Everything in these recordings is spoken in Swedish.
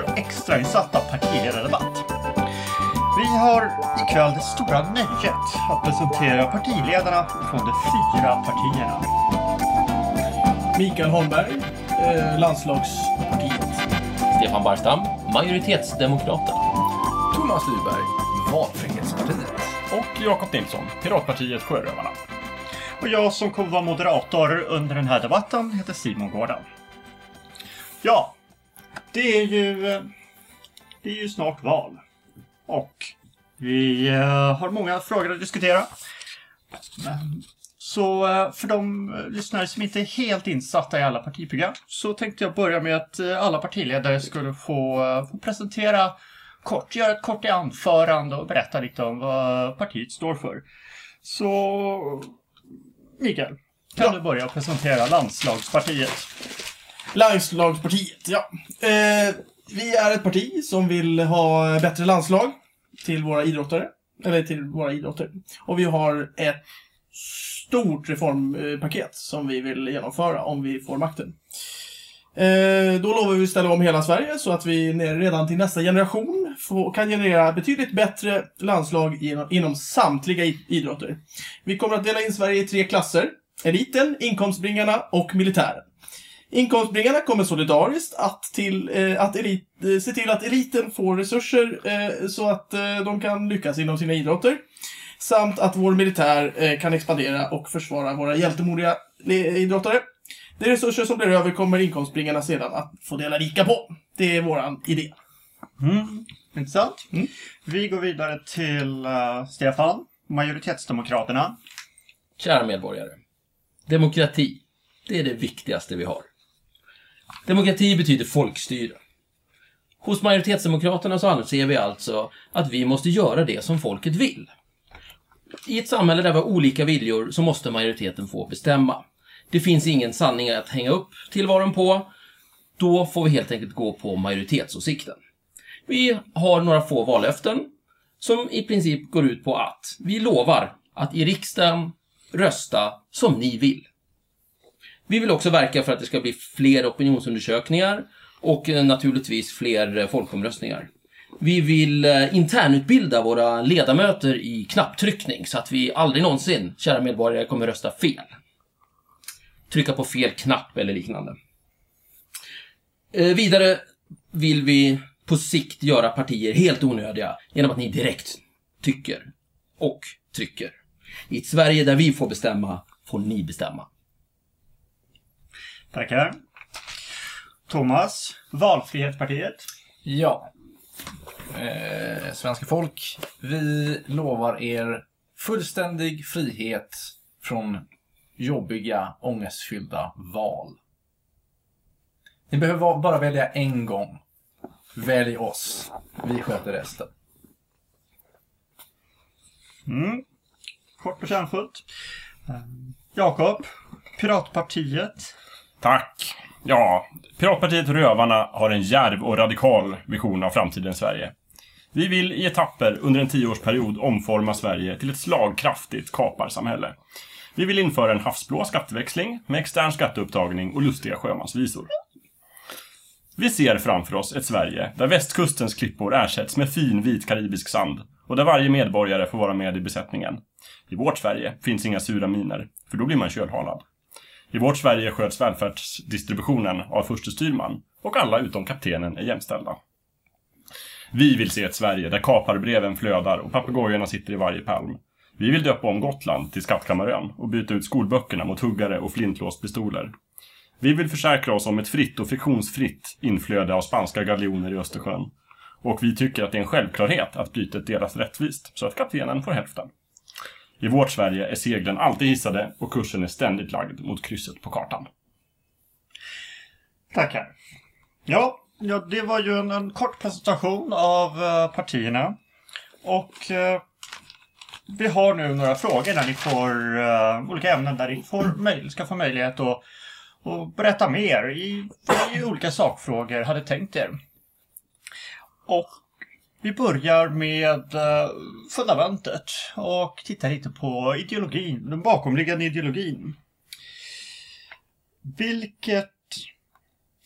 vår extrainsatta partiledardebatt. Vi har ikväll det stora nöjet att presentera partiledarna från de fyra partierna. Mikael Holmberg, eh, landslagspartiet. Stefan Barstam, Majoritetsdemokraterna. Thomas Lyberg, Valfrihetspartiet. Och Jakob Nilsson, Piratpartiet Sjörövarna. Och jag som kommer vara moderator under den här debatten heter Simon Gården. Ja, det är ju... eh, Det är ju snart val. Och vi eh, har många frågor att diskutera. Så eh, för de lyssnare som inte är helt insatta i alla partiprogram så tänkte jag börja med att alla partiledare skulle få, få presentera kort, göra ett kort anförande och berätta lite om vad partiet står för. Så Mikael, kan Ja. du börja presentera landslagspartiet? Landslagspartiet, ja. Eh, vi är ett parti som vill ha bättre landslag till våra idrottare. Eller till våra idrotter. Och vi har ett stort reformpaket som vi vill genomföra om vi får makten. Eh, då lovar vi att ställa om hela Sverige så att vi redan till nästa generation får, kan generera betydligt bättre landslag inom, inom samtliga idrotter. Vi kommer att dela in Sverige i tre klasser. Eliten, inkomstbringarna och militären. Inkomstbringarna kommer solidariskt att, till, eh, att elit, eh, se till att eliten får resurser eh, så att eh, de kan lyckas inom sina idrotter. Samt att vår militär eh, kan expandera och försvara våra hjältemodiga le- idrottare. De resurser som blir över kommer inkomstbringarna sedan att få dela lika på. Det är våran idé. Mm. Intressant. Mm. Vi går vidare till eh, Stefan, Majoritetsdemokraterna. Kära medborgare. Demokrati, det är det viktigaste vi har. Demokrati betyder folkstyre. Hos majoritetsdemokraterna så anser vi alltså att vi måste göra det som folket vill. I ett samhälle där vi har olika viljor så måste majoriteten få bestämma. Det finns ingen sanning att hänga upp tillvaron på. Då får vi helt enkelt gå på majoritetsåsikten. Vi har några få vallöften som i princip går ut på att vi lovar att i riksdagen rösta som ni vill. Vi vill också verka för att det ska bli fler opinionsundersökningar och eh, naturligtvis fler eh, folkomröstningar. Vi vill eh, internutbilda våra ledamöter i knapptryckning så att vi aldrig någonsin, kära medborgare, kommer rösta fel. Trycka på fel knapp eller liknande. Vidare vill vi på sikt göra partier helt onödiga genom att ni direkt tycker och trycker. I ett Sverige där vi får bestämma, får ni bestämma. Tackar. Thomas, Valfrihetspartiet. Ja. Eh, svenska folk, vi lovar er fullständig frihet från jobbiga, ångestfyllda val. Ni behöver bara välja en gång. Välj oss. Vi sköter resten. Mm. Kort och kärnfullt. Eh, Jakob, Piratpartiet. Tack. Ja, Piratpartiet Rövarna har en djärv och radikal vision av framtidens Sverige. Vi vill i etapper under en tioårsperiod omforma Sverige till ett slagkraftigt kaparsamhälle. Vi vill införa en havsblå skatteväxling med extern skatteupptagning och lustiga sjömansvisor. Vi ser framför oss ett Sverige där västkustens klippor ersätts med fin vit karibisk sand och där varje medborgare får vara med i besättningen. I vårt Sverige finns inga sura miner, för då blir man kölhalad. I vårt Sverige sköts välfärdsdistributionen av förste styrman och alla utom kaptenen är jämställda. Vi vill se ett Sverige där kaparbreven flödar och papegojorna sitter i varje palm. Vi vill döpa om Gotland till Skattkammarön och byta ut skolböckerna mot huggare och flintlåspistoler. Vi vill försäkra oss om ett fritt och friktionsfritt inflöde av spanska galjoner i Östersjön. Och vi tycker att det är en självklarhet att bytet delas rättvist, så att kaptenen får hälften. I vårt Sverige är seglen alltid hissade och kursen är ständigt lagd mot krysset på kartan. Tackar. Ja, ja det var ju en, en kort presentation av eh, partierna. Och eh, vi har nu några frågor där ni får eh, olika ämnen där ni får möj- ska få möjlighet att, och berätta mer i, i olika sakfrågor hade tänkt er. Och vi börjar med eh, fundamentet och tittar lite på ideologin, den bakomliggande ideologin. Vilket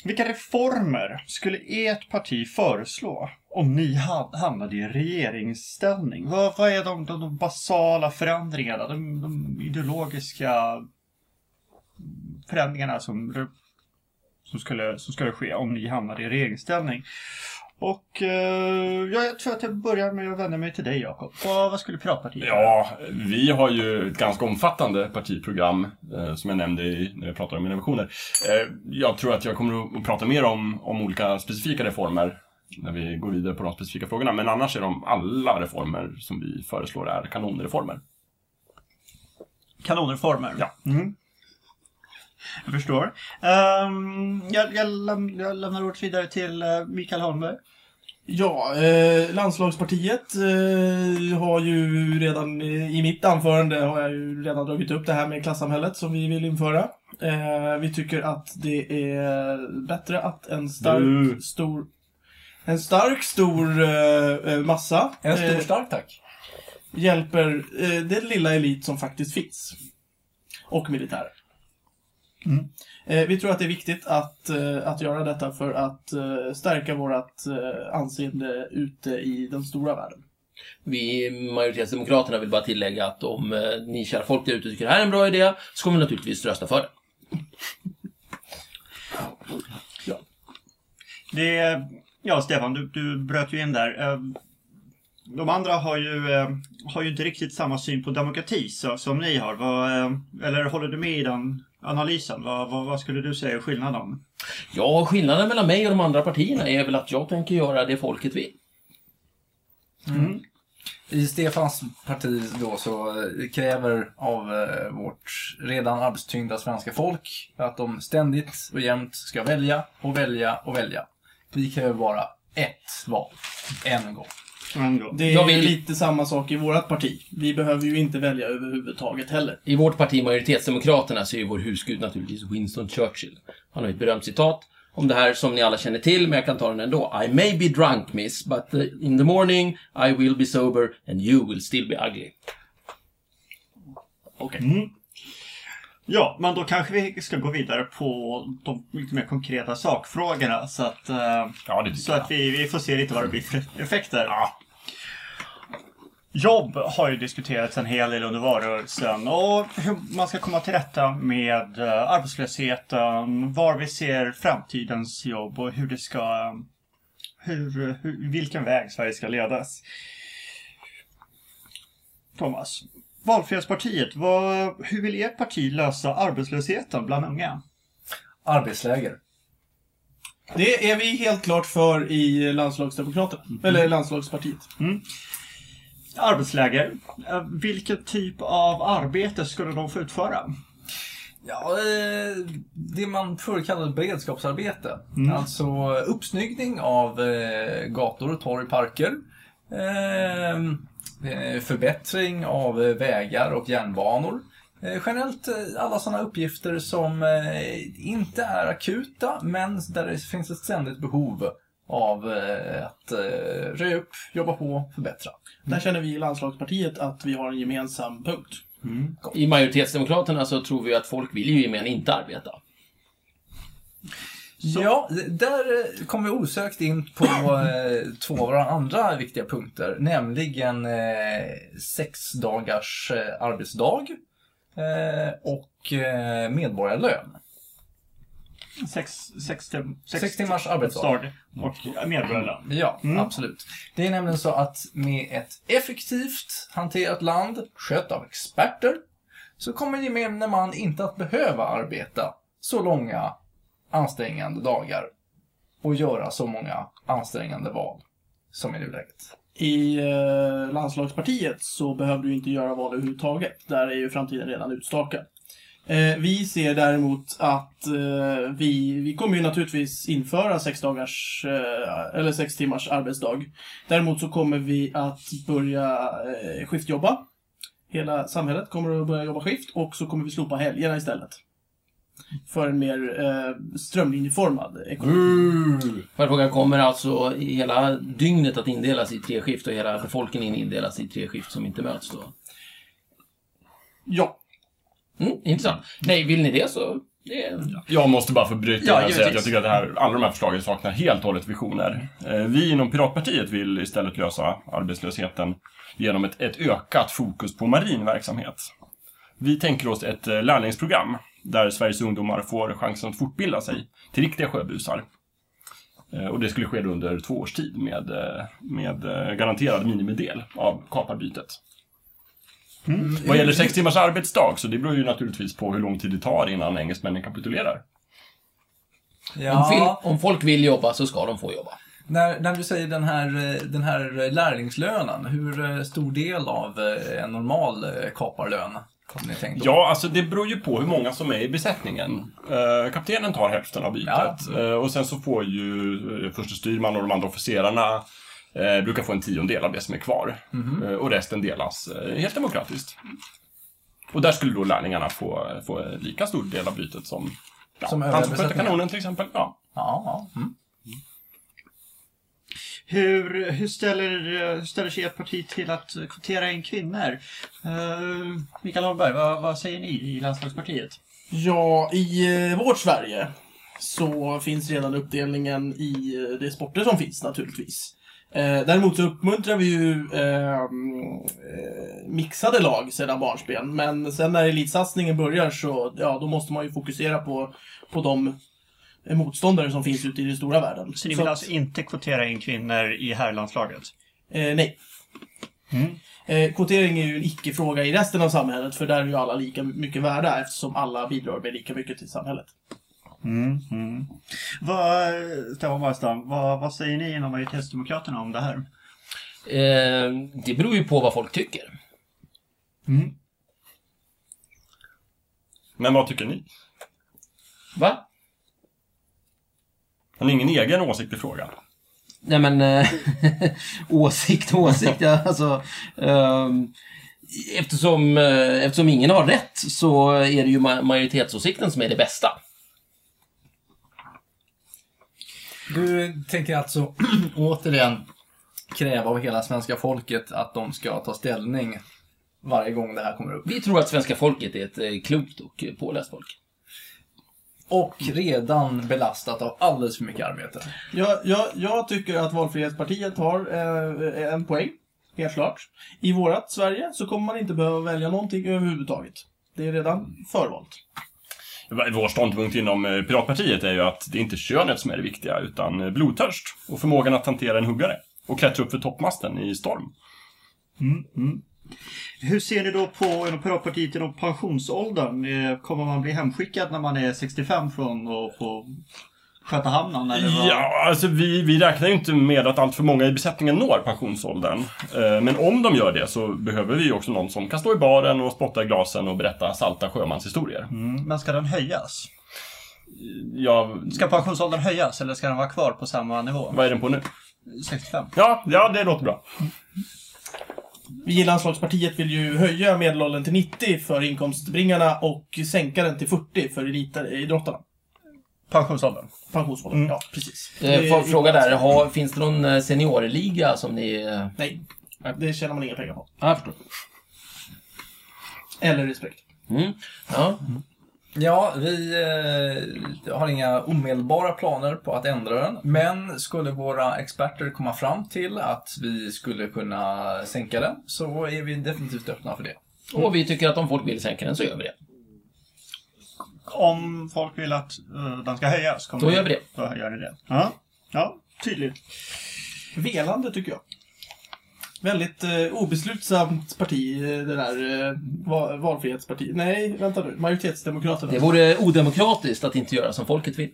vilka reformer skulle ert parti föreslå om ni hamnade i regeringsställning? Vad, vad är de, de, de basala förändringarna, de, de ideologiska förändringarna som, som, skulle, som skulle ske om ni hamnade i regeringsställning? Och eh, ja, jag tror att jag börjar med att vända mig till dig Jakob. Vad, vad skulle Piratpartiet göra? Ja, vi har ju ett ganska omfattande partiprogram eh, som jag nämnde i, när jag pratade om mina visioner. Eh, jag tror att jag kommer att- prata mer om, om olika specifika reformer när vi går vidare på de specifika frågorna. Men annars är de alla reformer som vi föreslår är kanonreformer. Kanonreformer? Ja. Mm. Jag förstår. Ehm, jag, jag, läm, jag lämnar ordet vidare till uh, Mikael Holmberg. Ja, eh, landslagspartiet eh, har ju redan eh, i mitt anförande har jag ju redan dragit upp det här med klassamhället som vi vill införa. Eh, vi tycker att det är bättre att en stark, Bu. stor en stark, stor eh, eh, massa En stor stark tack. hjälper eh, den lilla elit som faktiskt finns. Och militärer. Mm. Eh, vi tror att det är viktigt att, eh, att göra detta för att eh, stärka vårt anseende ute i den stora världen. Vi majoritetsdemokraterna vill bara tillägga att om ni kära folk där ute tycker det här är en bra idé, så kommer vi naturligtvis rösta för det. Det, ja, Stefan, du, du bröt ju in där. De andra har ju, eh, har ju inte riktigt samma syn på demokrati så, som ni har. Vad, eh, eller håller du med i den analysen? Vad, vad, vad skulle du säga är skillnaden? Ja, skillnaden mellan mig och de andra partierna är väl att jag tänker göra det folket vill. I Stefans parti då så eh, kräver av eh, vårt redan arbetstyngda svenska folk att de ständigt och jämt ska välja och välja och välja. Vi kräver bara ett val. En gång. Det är vill- lite samma sak i vårt parti. Vi behöver ju inte välja överhuvudtaget heller. I vårt parti, majoritetsdemokraterna, så är ju vår husgud naturligtvis Winston Churchill. Han har ett berömt citat om det här som ni alla känner till, men jag kan ta den ändå. I may be drunk, miss, but uh, in the morning I will be sober and you will still be ugly. Okej. Mm. Ja, men då kanske vi ska gå vidare på de lite mer konkreta sakfrågorna så att, eh, Ja, så jag. att vi, vi får se lite vad det blir för effekter. Ja. Jobb har ju diskuterats en hel del under valrörelsen och hur man ska komma till rätta med eh, arbetslösheten, var vi ser framtidens jobb och hur det ska... Hur, hur, vilken väg Sverige ska ledas. Thomas, Valfrihetspartiet, vad, hur vill ert parti lösa arbetslösheten bland unga? Arbetsläger. Det är vi helt klart för i landslagsdemokraterna. Eller landslagspartiet. Arbetsläger, eh, vilken typ av arbete skulle de få utföra? Ja, eh, det man förr kallade beredskapsarbete. Alltså uppsnyggning av eh, gator, torg, parker. Förbättring av vägar och järnbanor. Generellt alla sådana uppgifter som inte är akuta, men där det finns ett ständigt behov av eh, att eh, röja upp, jobba på, förbättra. Där känner vi i landslagspartiet att vi har en gemensam punkt. I majoritetsdemokraterna så tror vi att folk vill ju gemen inte arbeta. Ja, där eh, kommer vi osökt in på två av våra andra viktiga punkter. Nämligen eh, sex dagars arbetsdag eh, och eh, medborgarlön. Sex, sex, tim- Sex timmars arbetsdag. och medborgarlön. Ja, Mm. absolut. Det är nämligen så att med ett effektivt hanterat land, skött av experter, så kommer gemene man inte att behöva arbeta så långa ansträngande dagar och göra så många ansträngande val som i nuläget. I eh, landslagspartiet så behöver du inte göra val överhuvudtaget. Där är ju framtiden redan utstakad. Eh, vi ser däremot att eh, vi, vi kommer ju naturligtvis införa sex dagars, eh, eller sex timmars arbetsdag. Däremot så kommer vi att börja skiftjobba. Hela samhället kommer att börja jobba skift och så kommer vi slopa helgerna istället. För en mer eh, strömlinjeformad ekonomi. Att fråga, kommer alltså i hela dygnet att indelas i tre skift och hela befolkningen indelas i tre skift som inte möts då? Ja, Mm, intressant. Nej, vill ni det så Det är... Jag måste bara få bryta Ja, och säga att jag tycker att det här, alla de här förslagen saknar helt och hållet visioner. Eh, Vi inom Piratpartiet vill istället lösa arbetslösheten genom ett, ett ökat fokus på marin verksamhet. Vi tänker oss ett eh, lärlingsprogram där Sveriges ungdomar får chansen att fortbilda sig till riktiga sjöbusar. Eh, Och det skulle ske under två års tid med, med garanterad minimidel av kaparbytet. Vad gäller sex timmars arbetsdag, så det beror ju naturligtvis på hur lång tid det tar innan engelsmännen kapitulerar. Om, fil- om folk vill jobba så ska de få jobba. När, när du säger den här, eh, den här lärlingslönen, hur eh, stor del av eh, en normal eh, kaparlön har ni tänkt? då? Ja, alltså det beror ju på hur många som är i besättningen. Eh, kaptenen tar hälften av bytet. Ja. Eh, och sen så får ju eh, förste styrman och de andra officerarna eh, brukar få en tiondel av det som är kvar. Eh, och resten delas eh, helt demokratiskt. Och där skulle då lärlingarna få, få lika stor del av bytet som, ja, Som han som besättningen. kanonen till exempel. Ja. Ja, ja. Mm. Hur, hur, ställer, hur ställer sig ert parti till att kvotera in kvinnor? Uh, Mikael Holmberg, vad, vad säger ni i landslagspartiet? Ja, i vårt Sverige så finns redan uppdelningen i de sporter som finns naturligtvis. Eh, däremot så uppmuntrar vi ju eh, eh, mixade lag sedan barnsben. Men sen när elitsatsningen börjar så, ja, då måste man ju fokusera på, på de motståndare som finns ute i den stora världen. Så ni vill att- alltså inte kvotera in kvinnor i herrlandslaget? Eh, nej. Eh, kvotering är ju en icke-fråga i resten av samhället, för där är ju alla lika mycket värda eftersom alla bidrar med lika mycket till samhället. Mm, mm. Vad, Stefan Barstam, vad, vad säger ni inom majoritetsdemokraterna om det här? Eh, det beror ju på vad folk tycker. Men vad tycker ni? Va? Har ni ingen egen åsikt i frågan? Nej men, eh, åsikt åsikt, ja, alltså. ehm, eftersom, eh, eftersom ingen har rätt så är det ju ma- majoritetsåsikten som är det bästa. Du tänker alltså återigen kräva av hela svenska folket att de ska ta ställning varje gång det här kommer upp. Vi tror att svenska folket är ett eh, klokt och påläst folk. Och redan belastat av alldeles för mycket arbete. Jag, jag, jag tycker att Valfrihetspartiet har eh, en poäng, helt klart. I vårat Sverige så kommer man inte behöva välja någonting överhuvudtaget. Det är redan förvalt. Vår ståndpunkt inom eh, Piratpartiet är ju att det är inte könet som är det viktiga, utan eh, blodtörst och förmågan att hantera en huggare. Och klättra upp för toppmasten i storm. Mm, mm. Hur ser ni då på inom Piratpartiet inom pensionsåldern? Eh, kommer man bli hemskickad när man är 65 från att få sköta hamnen? Eller vad? Ja, alltså vi, vi räknar ju inte med att allt för många i besättningen når pensionsåldern. Eh, Men om de gör det så behöver vi ju också någon som kan stå i baren och spotta i glasen och berätta salta sjömanshistorier. Mm, men ska den höjas? Ja, Ska pensionsåldern höjas eller ska den vara kvar på samma nivå? vad är den på nu? 65? Ja, ja det låter bra. Vi i landslagspartiet vill ju höja medelåldern till 90 för inkomstbringarna och sänka den till 40 för elitidrottarna. Pensionsåldern? Pensionsåldern, ja precis. Eh, får fråga där, har, finns det någon eh, seniorliga som ni... eh, Nej, det tjänar man inga pengar på. Ja, jag förstår. Eller respekt. Mm. Ja. Ja, vi eh, har inga omedelbara planer på att ändra den. Men skulle våra experter komma fram till att vi skulle kunna sänka den så är vi definitivt öppna för det. Och vi tycker att om folk vill sänka den så gör vi det. Om folk vill att eh, den ska höjas? kommer Då gör vi det. Då gör ni det. Ja, ja tydligt. Velande tycker jag. Väldigt eh, obeslutsamt parti, eh, det där eh, va- valfrihetsparti. Nej, vänta nu. Majoritetsdemokraterna. Det vore odemokratiskt att inte göra som folket vill.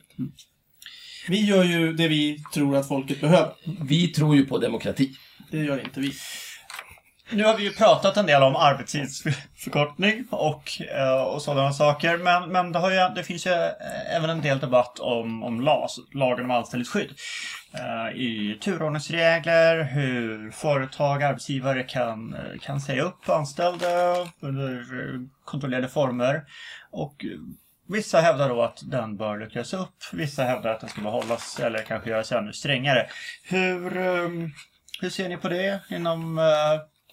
Vi gör ju det vi tror att folket behöver. Vi tror ju på demokrati. Det gör inte vi. Nu har vi ju pratat en del om arbetstidsförkortning och, eh, och sådana saker. Men, men det, har ju, det finns ju eh, även en del debatt om, om LAS, lagen om anställningsskydd. Eh, I turordningsregler, hur företag, arbetsgivare kan, kan säga upp anställda under kontrollerade former. Och Vissa hävdar då att den bör luckras upp. Vissa hävdar att den ska behållas eller kanske göras ännu strängare. Hur, hur ser ni på det inom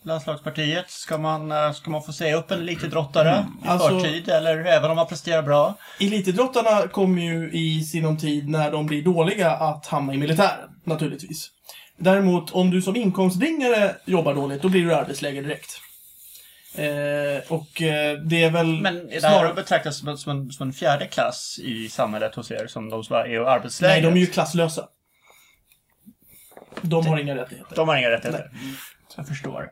landslagspartiet? Ska man, eh, ska man få säga upp en elitidrottare i Alltså- förtid, eller även om man presterar bra? Elitidrottarna kommer ju i sinom tid, när de blir dåliga, att hamna i militären, naturligtvis. Däremot, om du som inkomstbringare jobbar dåligt, då blir du arbetsläger direkt. Eh, och eh, det är väl Men är det här snarare... betraktas som en, som, en, som en fjärde klass i samhället hos er, som de som är arbetsläger? Nej, de är ju klasslösa. De har inga rättigheter. De har inga rättigheter. Jag förstår.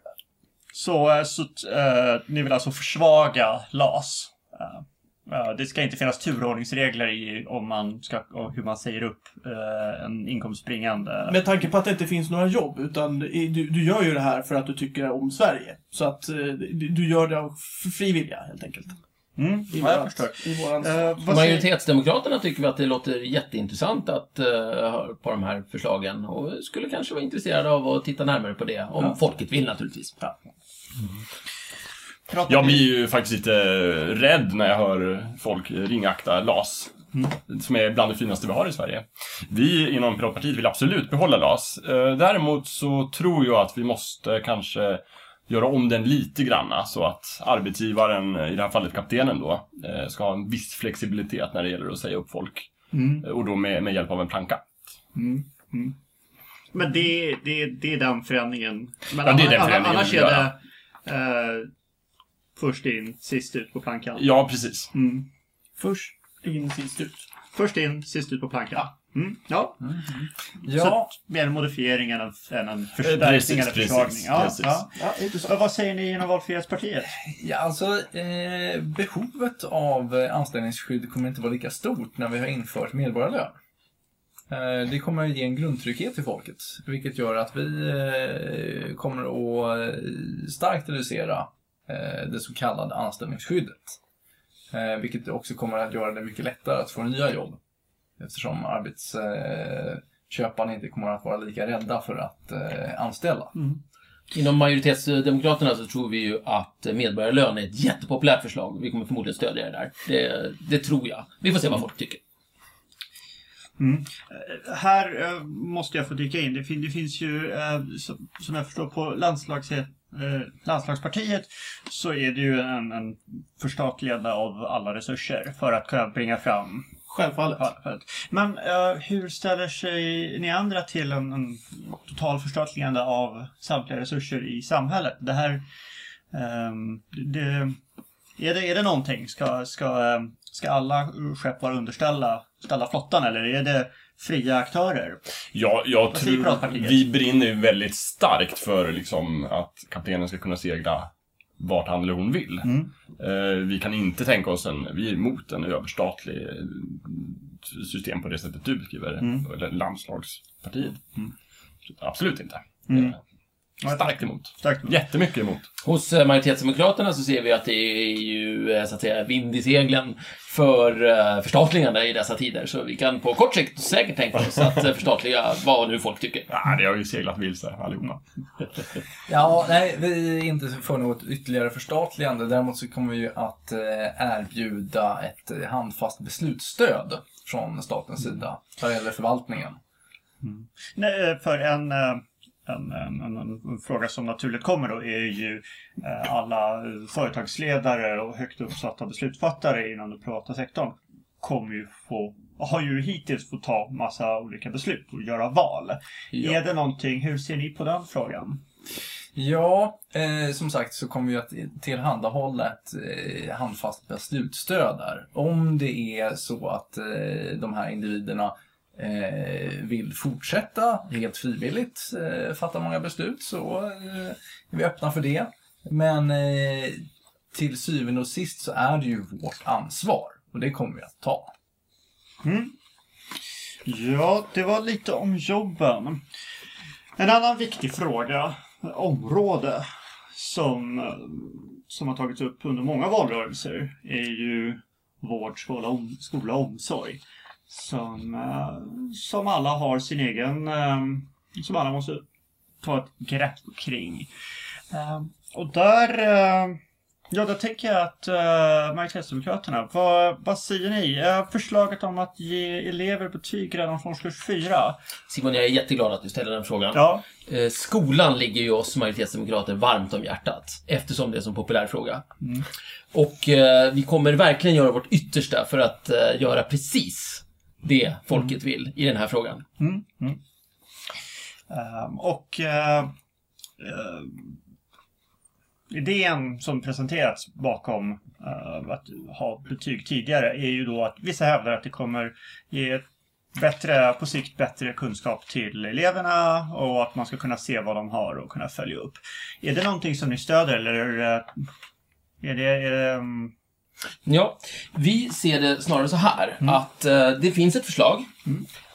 Så, eh, så eh, ni vill alltså försvaga LAS? Eh, eh, det ska inte finnas turordningsregler i om man ska, och hur man säger upp eh, en inkomstbringande... Med tanke på att det inte finns några jobb, utan i- du, du gör ju det här för att du tycker om Sverige. Så att eh, du, gör det av fri vilja, helt enkelt. Mm, I ja, jag vårat- förstår. I våran... Eh, Majoritetsdemokraterna tycker vi att det låter jätteintressant att uh, höra på de här förslagen och skulle kanske vara intresserade av att titta närmare på det, om folket vill naturligtvis. Pratar Jag blir ju faktiskt lite rädd när jag hör folk ringakta LAS. Som är bland det finaste vi har i Sverige. Vi inom Piratpartiet vill absolut behålla LAS. Eh, Däremot så tror jag att vi måste kanske göra om den lite granna så att arbetsgivaren, i det här fallet kaptenen då, eh, ska ha en viss flexibilitet när det gäller att säga upp folk. Eh, Och då med, med hjälp av en planka. Men det, det, det är den förändringen. Men Ja, det är den förändringen Annars är det eh, först in, sist ut på plankan. Ja, precis. Mm. Först in, sist ut. Först in, sist ut på plankan. Mm. Ja. Ja, Så mer en modifiering än en, Precis, förstärkning eller försvagning. Ja, precis. ja. Ja. Och vad säger ni inom Valfrihetspartiet? Ja, alltså eh, behovet av eh, anställningsskydd kommer inte vara lika stort när vi har infört medborgarlön. Eh, det kommer att ge en grundtrygghet till folket, vilket gör att vi eh, kommer att eh, starkt reducera det så kallade anställningsskyddet. Vilket också kommer att göra det mycket lättare att få nya jobb. Eftersom arbetsköparna inte kommer att vara lika rädda för att anställa. Inom majoritetsdemokraterna så tror vi ju att medborgarlön är ett jättepopulärt förslag. Vi kommer förmodligen stödja det där. Det, det tror jag. Vi får se vad folk tycker. Här eh, måste jag få dyka in. Det, fin- det finns ju, eh, som, jag förstår, på landslags, eh, landslagspartiet så är det ju en, en förstatligande av alla resurser för att kunna bringa fram Självfallet. Ja, Men eh, hur ställer sig ni andra till en, en total förstatligande av samtliga resurser i samhället? Det här... ehm, det, är, det, är det någonting? Ska, ska, ehm, ska alla skepp vara underställda ställa flottan eller är det fria aktörer? Ja, jag Vad tror vi brinner väldigt starkt för liksom, att kaptenen ska kunna segla vart han eller hon vill. Mm. Eh, vi kan inte tänka oss en, vi är emot en överstatlig eh, system på det sättet du beskriver. Mm. Landslagspartiet. Absolut inte. Mm. Starkt emot. Starkt. Jättemycket emot. Hos eh, majoritetsdemokraterna så ser vi att det är ju eh, så att säga vind i seglen för eh, förstatligande i dessa tider. Så vi kan på kort sikt säkert tänka oss att förstatliga vad nu folk tycker. Ah, det har ju seglat vilse allihopa. Ja, nej, vi är inte för något ytterligare förstatligande. Däremot så kommer vi ju att erbjuda ett handfast beslutsstöd från statens sida vad gäller förvaltningen. Nej, för en, en, en, en, fråga som naturligt kommer då är ju eh, alla företagsledare och högt uppsatta beslutsfattare inom den privata sektorn kommer ju få har ju hittills fått ta massa olika beslut och göra val. Ja. Är det någonting, hur ser ni på den frågan? Ja, eh, som sagt så kommer vi att tillhandahålla ett eh, handfast beslutsstöd där. Om det är så att eh, de här individerna Eh, vill fortsätta helt frivilligt eh, fatta många beslut så eh, är vi öppna för det. Men till syvende och sist så är det ju vårt ansvar och det kommer vi att ta. Mm. Ja, det var lite om jobben. En annan viktig fråga, område, som, som har tagits upp under många valrörelser är ju vård, skola, om, skola och omsorg. Som, eh, som alla har sin egen, eh, som alla måste ta ett grepp kring. Eh, Och där Ja, då tänker jag att majoritetsdemokraterna, vad, vad säger ni? Förslaget om att ge elever betyg redan från årskurs 4. Simon, jag är jätteglad att du ställer den frågan. Ja, skolan ligger ju oss majoritetsdemokrater varmt om hjärtat, eftersom det är en så populär fråga. Och eh, vi kommer verkligen göra vårt yttersta för att eh, göra precis det folket vill i den här frågan. Ehm, och eh, eh, idén som presenterats bakom eh, att ha betyg tidigare är ju då att vissa hävdar att det kommer ge bättre, på sikt bättre kunskap till eleverna och att man ska kunna se vad de har och kunna följa upp. Är det någonting som ni stöder eller är det, är det, mm, Ja, vi ser det snarare så här, att eh, det finns ett förslag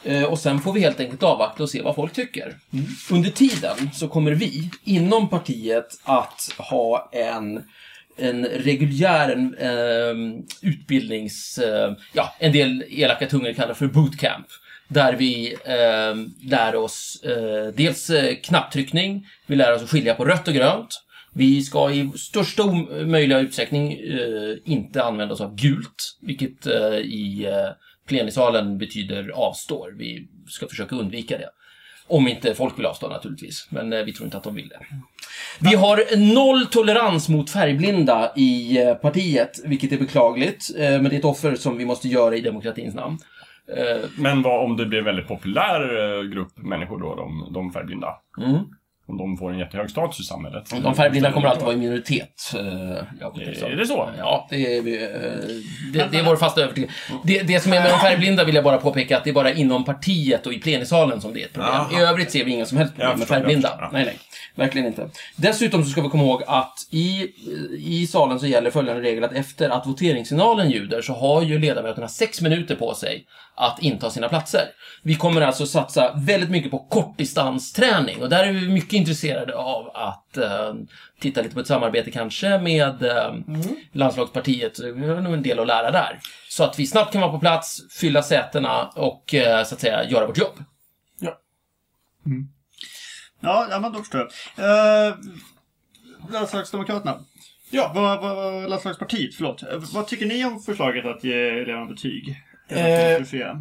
eh, och sen får vi helt enkelt avvakta och se vad folk tycker. Under tiden så kommer vi inom partiet att ha en en reguljär en, eh, utbildnings... Ja, en del elaka tungor kallar för bootcamp. Där vi eh, lär oss eh, dels eh, knapptryckning, vi lär oss att skilja på rött och grönt. Vi ska i största möjliga utsträckning eh, inte använda oss av gult, vilket eh, i eh, plenisalen betyder avstår. Vi ska försöka undvika det. Om inte folk vill avstå naturligtvis, men eh, vi tror inte att de vill det. Vi har noll tolerans mot färgblinda i eh, partiet, vilket är beklagligt, eh, men det är ett offer som vi måste göra i demokratins namn. Men vad om det blir en väldigt populär grupp människor då, de, de färgblinda? Mm. Om de får en jättehög status i samhället? De färgblinda kommer alltid vara i minoritet. eh, Nilsson. Är det så? Ja, det är, eh, det, det är vår fasta övertygelse. Det, det som är med de färgblinda vill jag bara påpeka att det är bara inom partiet och i plenisalen som det är ett problem. Aha. I övrigt ser vi inga som helst problem med färgblinda. Nej, nej. Verkligen inte. Dessutom så ska vi komma ihåg att i, i salen så gäller följande regel att efter att voteringssignalen ljuder så har ju ledamöterna sex minuter på sig att inta sina platser. Vi kommer alltså satsa väldigt mycket på kortdistansträning och där är vi mycket intresserade av att eh, titta lite på ett samarbete kanske med eh, landslagspartiet. Vi har nog en del att lära där. Så att vi snabbt kan vara på plats, fylla sätena och eh, så att säga göra vårt jobb. Ja, ja men då förstår jag. Uh, Landslagsdemokraterna. Ja. Vad, vad, landslagspartiet, förlåt. Eh, Vad tycker ni om förslaget att ge eleverna betyg? Eh, Eh,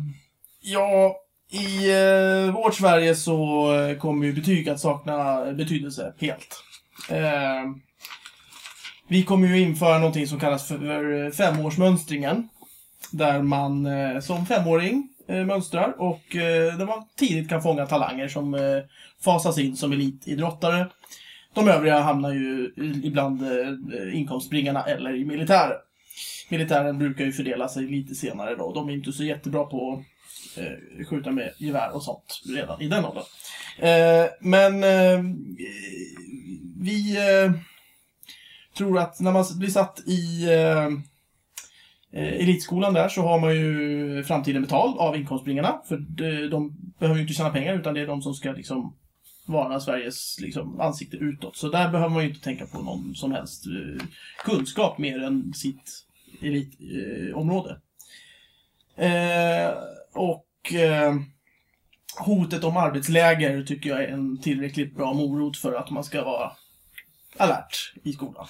Ja, i eh, vårt Sverige så eh, kommer ju betyg att sakna betydelse helt. Eh, vi kommer ju införa någonting som kallas för eh, femårsmönstringen. Där man eh, som femåring eh, mönstrar och eh, där man tidigt kan fånga talanger som eh, fasas in som elitidrottare. De övriga hamnar ju ibland eh, inkomstbringarna eller i militären. Militären brukar ju fördela sig lite senare då. De är inte så jättebra på eh, skjuta med gevär och sånt redan i den åldern. Eh, men eh, vi eh, tror att när man blir satt i eh, eh, elitskolan där så har man ju framtiden betald av inkomstbringarna. För de, de behöver ju inte tjäna pengar utan det är de som ska liksom vara Sveriges liksom, ansikte utåt. Så där behöver man ju inte tänka på någon som helst eh, kunskap mer än sitt elitområde. Eh. Eh, och eh, hotet om arbetsläger tycker jag är en tillräckligt bra morot för att man ska vara alert i skolan.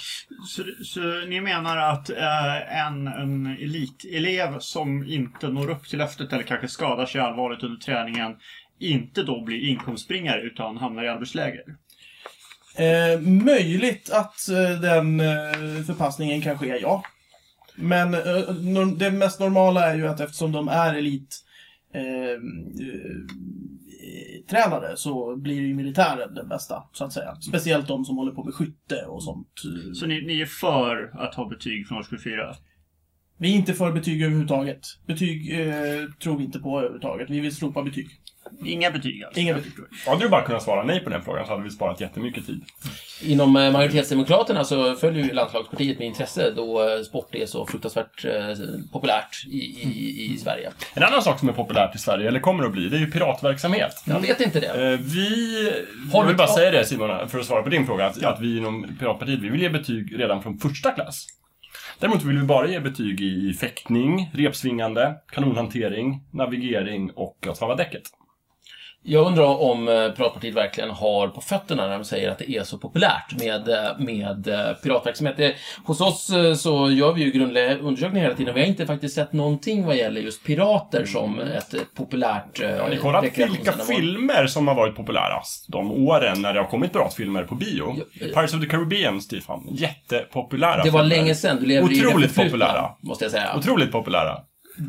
Så, så ni menar att eh, en, en elitelev som inte når upp till löftet eller kanske skadar sig allvarligt under träningen inte då blir inkomstbringare utan hamnar i arbetsläger? Eh, möjligt att eh, den eh, förpassningen kan ske, ja. Men eh, det mest normala är ju att eftersom de är elit eh, tränare så blir ju militären den bästa, så att säga. Speciellt de som håller på med skytte och sånt. Så ni, ni är för att ha betyg från årskurs 4? Vi är inte för betyg överhuvudtaget. Betyg eh, tror vi inte på överhuvudtaget. Vi vill slopa betyg. Inga betyg alltså? Inga betyg. Hade du bara kunnat svara nej på den frågan så hade vi sparat jättemycket tid. Inom eh, majoritetsdemokraterna så följer ju landslagspartiet med intresse då eh, sport är så fruktansvärt eh, populärt i, i, i Sverige. En annan sak som är populärt i Sverige, eller kommer att bli, det är ju piratverksamhet. Jag vet inte det. Vi... Har jag vill bara säga det Simon, för att svara på din fråga, att, att vi inom Piratpartiet, vi vill ge betyg redan från första klass. Däremot vill vi bara ge betyg i fäktning, repsvingande, kanonhantering, navigering och att svala däcket. Jag undrar om eh, Piratpartiet verkligen har på fötterna när de säger att det är så populärt med, eh, med eh, piratverksamhet. Hos oss så gör vi ju grundliga undersökningar hela tiden. Vi har inte faktiskt sett någonting vad gäller just pirater som ett eh, populärt Har ni kollat vilka filmer som har varit populärast de åren när det har kommit piratfilmer på bio? Ja, ja. Pirates of the Caribbean, Stefan. Jättepopulära Det var filmer. länge sedan. Du lever i Otroligt förflutna, populära. måste jag säga. Otroligt populära.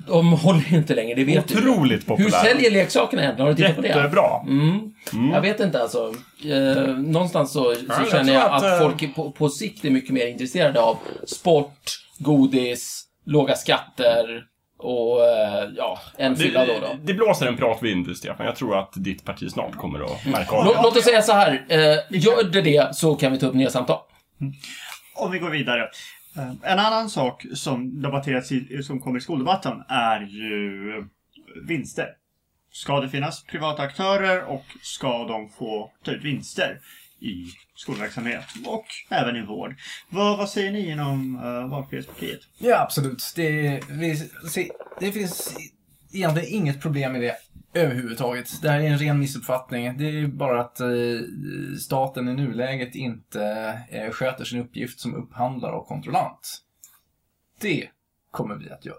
De håller ju inte längre, det vet du. Otroligt Hur populära. säljer leksakerna egentligen? Har du tittat på det? Jättebra. Mm. Jag vet inte alltså. Eh, någonstans så, så jag känner jag att, att, eh, folk på, på sikt är mycket mer intresserade av sport, godis, låga skatter och eh, ja, en fylla då. då. Det, blåser en piratvind, Stefan. Jag tror att ditt parti snart kommer att märka av Låt, det. låt oss säga så här. Eh, gör det det så kan vi ta upp nya samtal. Om vi går vidare. Eh, en annan sak som debatterats i, som kommer i skoldebatten är ju vinster. Ska det finnas privata aktörer och ska de få ta ut vinster i skolverksamhet och även i vård? Vad, vad säger ni inom uh, Valfrihetspartiet? Ja, absolut. Det, vi, se, det finns egentligen inget problem med det överhuvudtaget. Det här är en ren missuppfattning. Det är bara att eh, staten i nuläget inte eh, sköter sin uppgift som upphandlare och kontrollant. Det kommer vi att göra.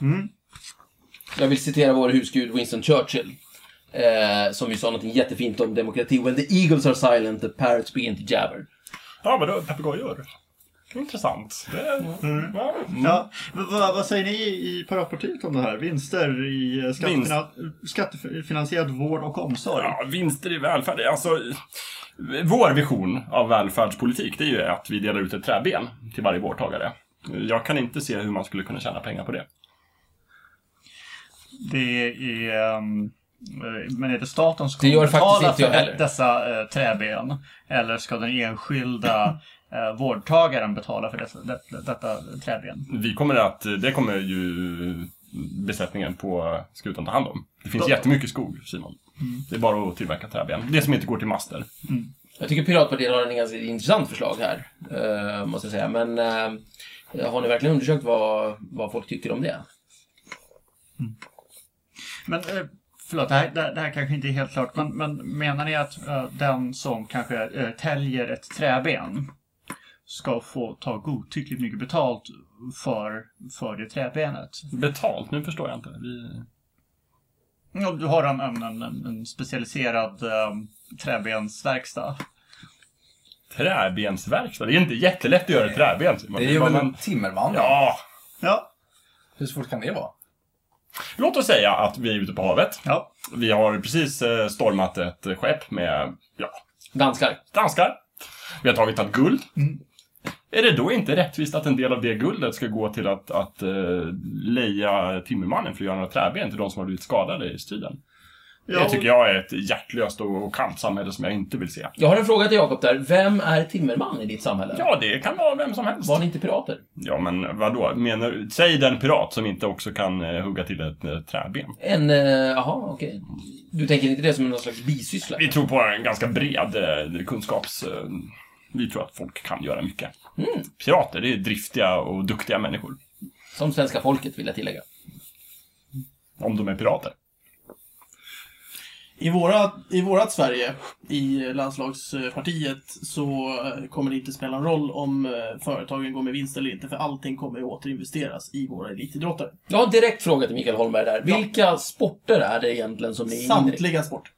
Mm. Jag vill citera vår husgud Winston Churchill. Eh, som ju sa något jättefint om demokrati. When the eagles are silent, the parrots begin to jabber. Ja, vadå? Papegojor? Intressant. Det, ja. Ja, v- vad- vad säger ni i Piratpartiet om det här? Vinster i eh, skattefina- skattefinansierad vård och omsorg? ja, vinster i välfärd. Alltså, vår vision av välfärdspolitik, det är ju att vi delar ut ett träben till varje vårdtagare. Jag kan inte se hur man skulle kunna tjäna pengar på det. Det är... eh, men är det staten som kommer betala för dessa eh, träben? Eller ska den enskilda eh, vårdtagaren betala för dessa, det, detta träben? Vi kommer att, det kommer ju besättningen på skutan ta hand om. Det finns Då- jättemycket skog, Simon. Det är bara att tillverka träben. Det som inte går till master. Jag tycker Piratpartiet har en ganska intressant förslag här, eh, måste jag säga. Men eh, har ni verkligen undersökt vad, vad folk tycker om det? Men eh, förlåt, det här, det, det här kanske inte är helt klart. Men, men menar ni att eh, den som kanske eh, täljer ett träben ska få ta godtyckligt mycket betalt för, för det träbenet? Betalt? Nu förstår jag inte. Vi... Ja, du har en, en, en, en specialiserad eh, träbensverkstad. Träbensverkstad? Det är inte jättelätt att göra ett träben. Det är ju väl man- en timmerman? Ja, Ja. Hur svårt kan det vara? låt oss säga att vi är ute på havet. Ja. Vi har precis eh, stormat ett skepp med, ja, Danskar. danskar. Vi har tagit allt guld. Är det då inte rättvist att en del av det guldet ska gå till att, att uh, leja timmermannen för att göra några träben till de som har blivit skadade i striden? Ja, Det tycker jag är ett hjärtlöst och, kallt samhälle som jag inte vill se. Jag har en fråga till Jakob där. Vem är timmerman i ditt samhälle? Ja, det kan vara vem som helst. Var ni inte pirater? Ja, men vadå? Menar, säg den pirat som inte också kan eh, hugga till ett eh, träben. En, eh, jaha, okej. Du tänker inte det som någon slags bisyssla? Vi tror på en ganska bred eh, kunskaps... Eh, vi tror att folk kan göra mycket. Pirater, det är driftiga och duktiga människor. Som svenska folket, vill jag tillägga. Om de är pirater. I, våra, I vårat Sverige, i landslagspartiet, så eh, kommer det inte spela en roll om eh, företagen går med vinst eller inte, för allting kommer att återinvesteras i våra elitidrottare. Jag har en direkt fråga till Mikael Holmberg där. Vilka sporter är det egentligen som ni? Samtliga sporter.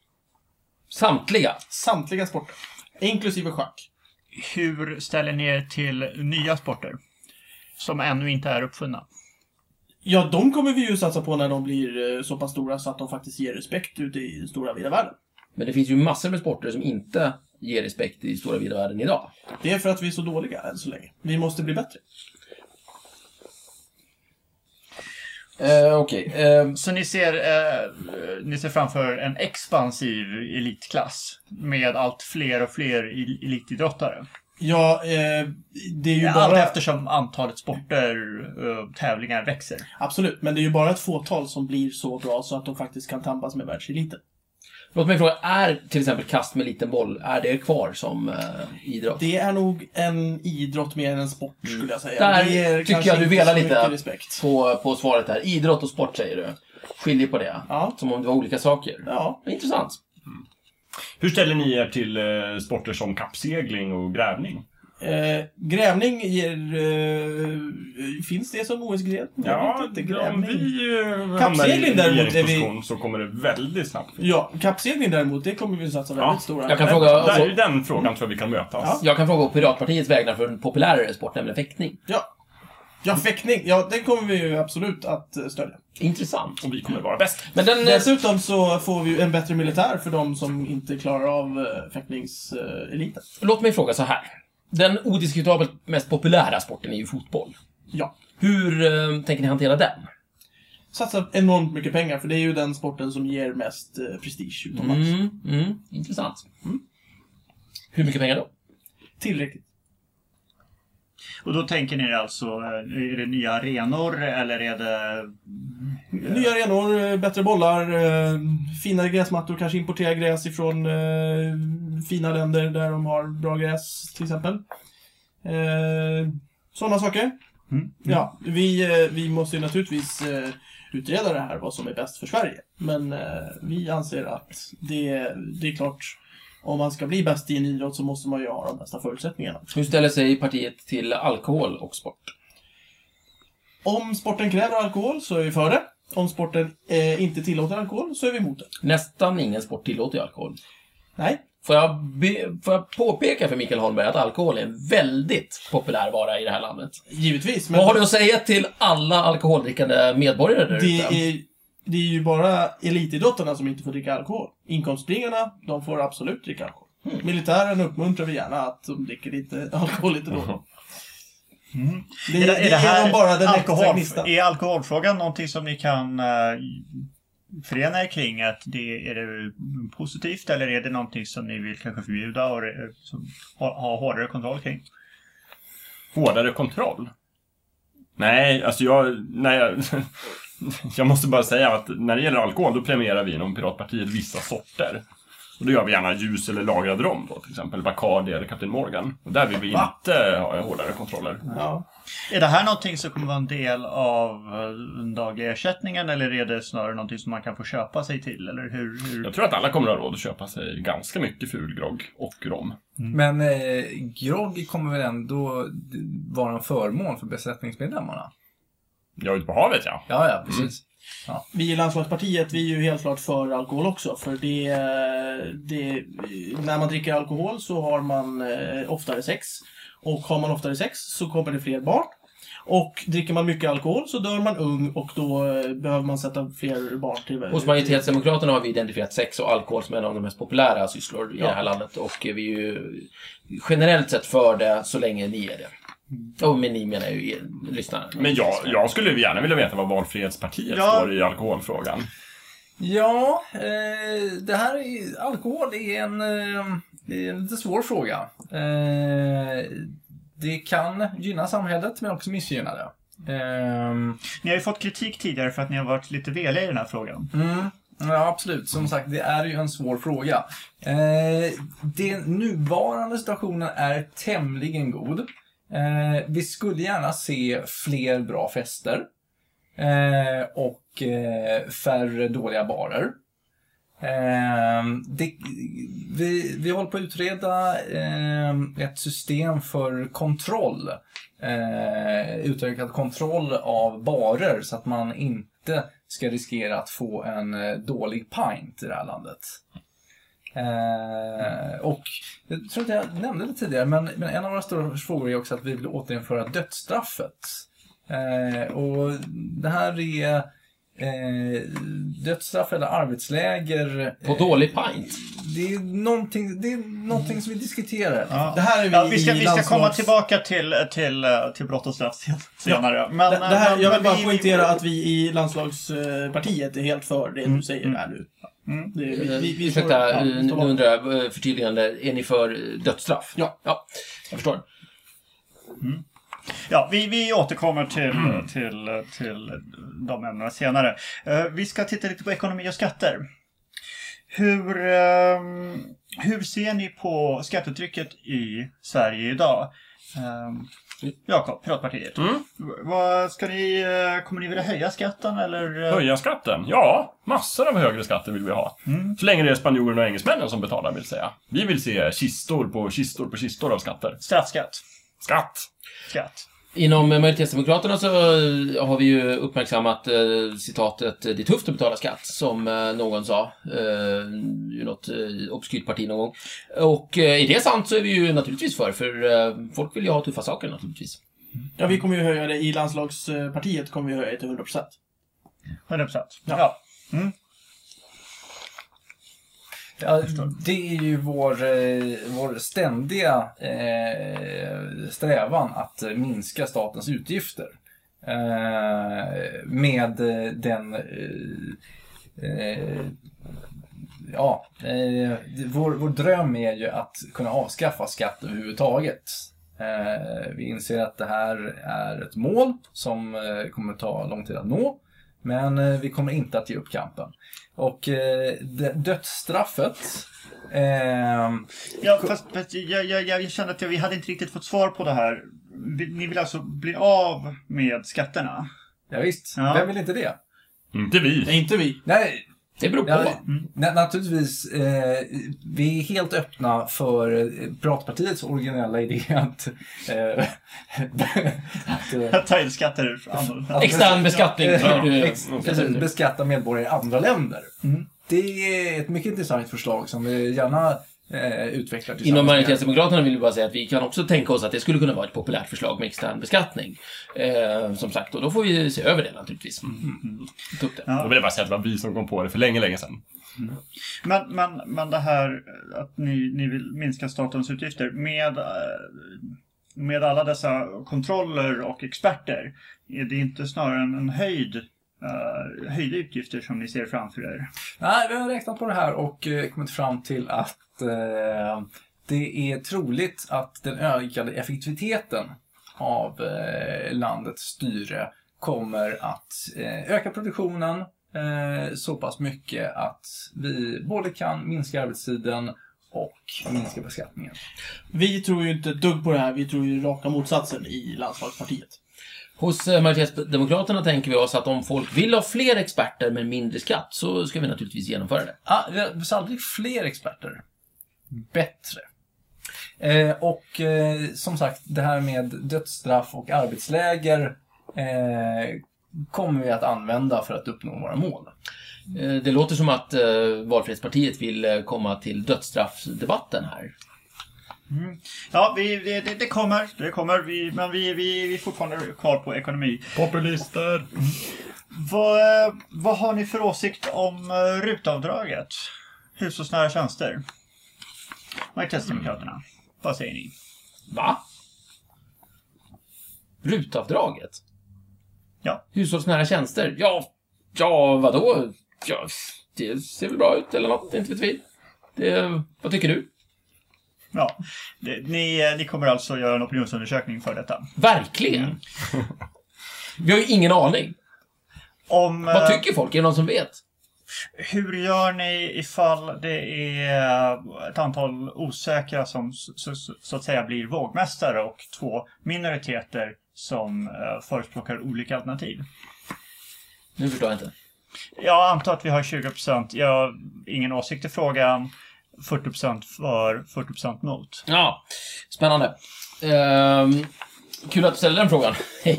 Samtliga? Samtliga sporter. Inklusive schack. Hur ställer ni er till nya sporter? Som ännu inte är uppfunna. Ja, de kommer vi ju satsa på när de blir eh, så pass stora så att de faktiskt ger respekt ute i den stora vida världen. Men det finns ju massor med sporter som inte ger respekt i stora vida världen idag. Det är för att vi är så dåliga än så länge. Vi måste bli bättre. Eh, Okej. Eh, Så ni ser, eh, ni ser framför en expansiv elitklass med allt fler och fler el- elitidrottare. Ja, eh, det är ju Allt bara... eftersom antalet sporter, eh, tävlingar växer. Absolut, men det är ju bara ett fåtal som blir så bra så att de faktiskt kan tampas med världseliten. Låt mig fråga, är till exempel kast med liten boll, är det kvar som eh, idrott? Det är nog en idrott mer än en sport, skulle jag säga. Där det tycker jag du velar lite. På, på svaret där. Idrott och sport säger du. skiljer på det. Ja. Som om det var olika saker. Ja. Intressant. Hur ställer ni er till eh, sporter som kappsegling och grävning? Eh, grävning ger... Eh, finns det som OS-gren? Vet inte. om Grävning. vi eh, hamnar i däremot är vi- så kommer det väldigt snabbt. Ja, kappsegling däremot, det kommer vi satsa väldigt Ja. stora. Jag kan fråga... Där Alltså, den frågan tror jag vi kan mötas. Ja. jag kan fråga på Piratpartiets vägnar för en populärare sport, nämligen fäktning. Ja. Ja, fäktning. Ja, den kommer vi ju absolut att eh, stödja. Intressant. Och vi kommer vara bäst. Men den... Dessutom så får vi en bättre militär för de som inte klarar av eh, fäktningseliten. Låt mig fråga så här. Den odiskutabelt mest populära sporten är ju fotboll. Ja. Hur eh, tänker ni hantera den? Satsa enormt mycket pengar, för det är ju den sporten som ger mest eh, prestige utomlands. Mm, mm, intressant. Hur mycket pengar då? Tillräckligt. Och då tänker ni alltså, eh, är det nya arenor eller är det... Nya arenor, eh, bättre bollar, eh, finare gräsmattor, kanske importera gräs ifrån fina länder där de har bra gräs, till exempel. Sådana saker. Mm. Ja, vi, vi måste ju naturligtvis utreda det här, vad som är bäst för Sverige. Men vi anser att det, det är klart, om man ska bli bäst i en idrott så måste man ju ha de bästa förutsättningarna. Hur ställer sig partiet till alkohol och sport? Om sporten kräver alkohol så är vi för det. Om sporten eh, inte tillåter alkohol så är vi emot det. Nästan ingen sport tillåter alkohol. Nej, Får jag, be, får jag påpeka för Mikael Holmberg att alkohol är en väldigt populär vara i det här landet? givetvis. Men Vad har du att säga till alla alkoholdrickande medborgare där det, ute? är, det är ju bara elitidrottarna som inte får dricka alkohol. Inkomstbringarna, de får absolut dricka alkohol. Mm. Militären uppmuntrar vi gärna att de dricker lite alkohol lite då. Mm. Det, det, det är nog bara den alkohol. Är alkoholfrågan någonting som ni kan uh, förena er kring? Att det, är det positivt eller är det någonting som ni vill kanske förbjuda och eh, som, ha, ha hårdare kontroll kring? Hårdare kontroll? Nej, alltså jag... Nej, jag, jag måste bara säga att när det gäller alkohol, då premierar vi inom Piratpartiet vissa sorter. Och då gör vi gärna ljus eller lagrad rom då, till exempel Bacardi eller Captain Morgan. Och där vill vi Va? inte ha hårdare kontroller. Ja. Är det här någonting som kommer vara en del av eh, den dagliga ersättningen eller är det snarare någonting som man kan få köpa sig till? Eller hur? hur? Jag tror att alla kommer att ha råd att köpa sig ganska mycket fulgrogg och rom. Men eh, grogg kommer väl ändå vara en förmån för besättningsmedlemmarna? Jag är ute på havet, ja. Ja, ja, precis. Vi i landslagspartiet, vi är ju helt klart för alkohol också. För det, det, när man dricker alkohol så har man eh, oftare sex. Och har man oftare sex så kommer det fler barn. Och dricker man mycket alkohol så dör man ung och då eh, behöver man sätta fler barn till... Hos Majoritetsdemokraterna har vi identifierat sex och alkohol som en av de mest populära sysslor i Ja. det här landet. Och vi är ju generellt sett för det så länge ni är det. Och med ni menar jag ju lyssnare. Men jag, jag skulle gärna vilja veta vad Valfrihetspartiet Ja. står i alkoholfrågan. Ja, eh, det här är, alkohol är en, eh, det är en lite svår fråga. Eh, det kan gynna samhället men också missgynna det. Ehm, Ni har ju fått kritik tidigare för att ni har varit lite veliga i den här frågan. Mm, ja, absolut. Som sagt, det är ju en svår fråga. Eh, den nuvarande situationen är tämligen god. Eh, vi skulle gärna se fler bra fester. Eh, och eh, färre dåliga barer. Eh, det, vi, vi håller på att utreda eh, ett system för kontroll. Eh, utökad kontroll av barer så att man inte ska riskera att få en eh, dålig pint i det här landet. Eh, och jag tror inte jag nämnde det tidigare, men, men en av våra stora frågor är också att vi vill återinföra dödsstraffet. Eh, och det här är eh, dödsstraff eller arbetsläger. På eh, dålig pint. Det är någonting, det är någonting som vi diskuterar. Ja. Det här är vi Ja, vi ska, i vi ska komma tillbaka till, till, eh, till brott och straff sen- senare. Men, Det, det här, men- jag men vill bara vi- poängtera att vi i landslagspartiet är helt för det Mm, du säger mm. här nu. Mm. Det, vi, vi, vi Ursäkta, ja, eh, nu undrar jag, eh, förtydligande, är ni för eh, dödsstraff? Ja. Ja, jag förstår. Ja, vi, vi återkommer till, till, till de ämnena senare. Eh, vi ska titta lite på ekonomi och skatter. Hur, ehm, hur ser ni på skattetrycket i Sverige idag? Jakob, Piratpartiet. Mm. Vad ska ni... eh, Kommer ni vilja höja skatten eller? eh, Höja skatten? Ja, massor av högre skatter vill vi ha. Mm. Så länge det är spanjorerna och engelsmännen som betalar, vill säga. Vi vill se kistor på kistor på kistor av skatter. Straffskatt. Skatt! Skatt. Inom majoritetsdemokraterna så eh, har vi ju uppmärksammat eh, citatet “Det är tufft att betala skatt” som eh, någon sa eh, i något eh, obskyrt parti någon gång. Och eh, är det sant så är vi ju naturligtvis för, för eh, folk vill ju ha tuffa saker naturligtvis. Ja, vi kommer ju höja det i landslagspartiet, kommer vi höja det till 100%. 100 procent. Ja. Ja. Ja, det är ju vår, eh, vår ständiga eh, strävan att minska statens utgifter. Eh, med den... Eh, eh, ja, eh, vår, vår dröm är ju att kunna avskaffa skatt överhuvudtaget. Vi inser att det här är ett mål som kommer ta lång tid att nå. Men eh, vi kommer inte att ge upp kampen. Och eh, dödsstraffet ehm, Ja, fast, fast jag, jag, jag kände att vi hade inte riktigt fått svar på det här. Vi- Ni vill alltså bli av med skatterna? Ja, visst, Ja. vem vill inte det? Inte vi. Nej, inte vi. Nej, Det beror på. ja, na- naturligtvis, eh, vi är helt öppna för eh, Piratpartiets originella idé att, eh, att, Ta in skatter från andra. Extern beskattning. Ja, ex- precis, beskatta medborgare i andra länder. Mm. Det är ett mycket intressant förslag som vi gärna eh, utvecklar tillsammans Inom majoritetsdemokraterna vill vi bara säga att vi kan också tänka oss att det skulle kunna vara ett populärt förslag med extern beskattning. Eh, som sagt, och då får vi se över det naturligtvis. Ta upp det. Ja. Då vill jag bara säga att det var vi som kom på det för länge, länge sedan. Men, men, men det här att ni, ni vill minska statens utgifter med, eh, med alla dessa kontroller och experter. Är det inte snarare en, en höjd, uh, höjda utgifter som ni ser framför er? Nej, vi har räknat på det här och eh, kommit fram till att eh, det är troligt att den ökade effektiviteten av landets styre kommer att öka produktionen så pass mycket att vi både kan minska arbetstiden och minska beskattningen. Vi tror ju inte ett dugg på det här, vi tror ju raka motsatsen i landslagspartiet. Hos eh, majoritetsdemokraterna tänker vi oss att om folk vill ha fler experter med mindre skatt så ska vi naturligtvis genomföra det. Ah, sannolikt fler experter. Bättre. Eh, och eh, som sagt, det här med dödsstraff och arbetsläger eh, kommer vi att använda för att uppnå våra mål. Eh, Det låter som att eh, Valfrihetspartiet vill komma till dödsstraffsdebatten här. Ja, vi, det, det, kommer. Det kommer. Vi, men vi, vi, vi är fortfarande kvar på ekonomi. Populister! Vad, eh, vad har ni för åsikt om eh, rutavdraget? Hushållsnära tjänster? Majoritetsdemokraterna. Vad säger ni? Va? Rutavdraget? Ja. Hushållsnära tjänster? Ja, ja vadå? Ja, det ser väl bra ut eller något, inte vet vi. Det, vad tycker du? Ja, det, ni, eh, ni kommer alltså göra en opinionsundersökning för detta. Verkligen? Vi har ju ingen aning. Om, Vad eh, tycker folk? Är det någon som vet? Hur gör ni ifall det är ett antal osäkra som så, så, så att säga blir vågmästare och två minoriteter som eh, förespråkar olika alternativ? Nu förstår jag inte. Jag antar att vi har 20%. Jag har ingen åsikt i frågan. 40% för, 40% mot. Ja, spännande. Ehm, kul att du ställde den frågan.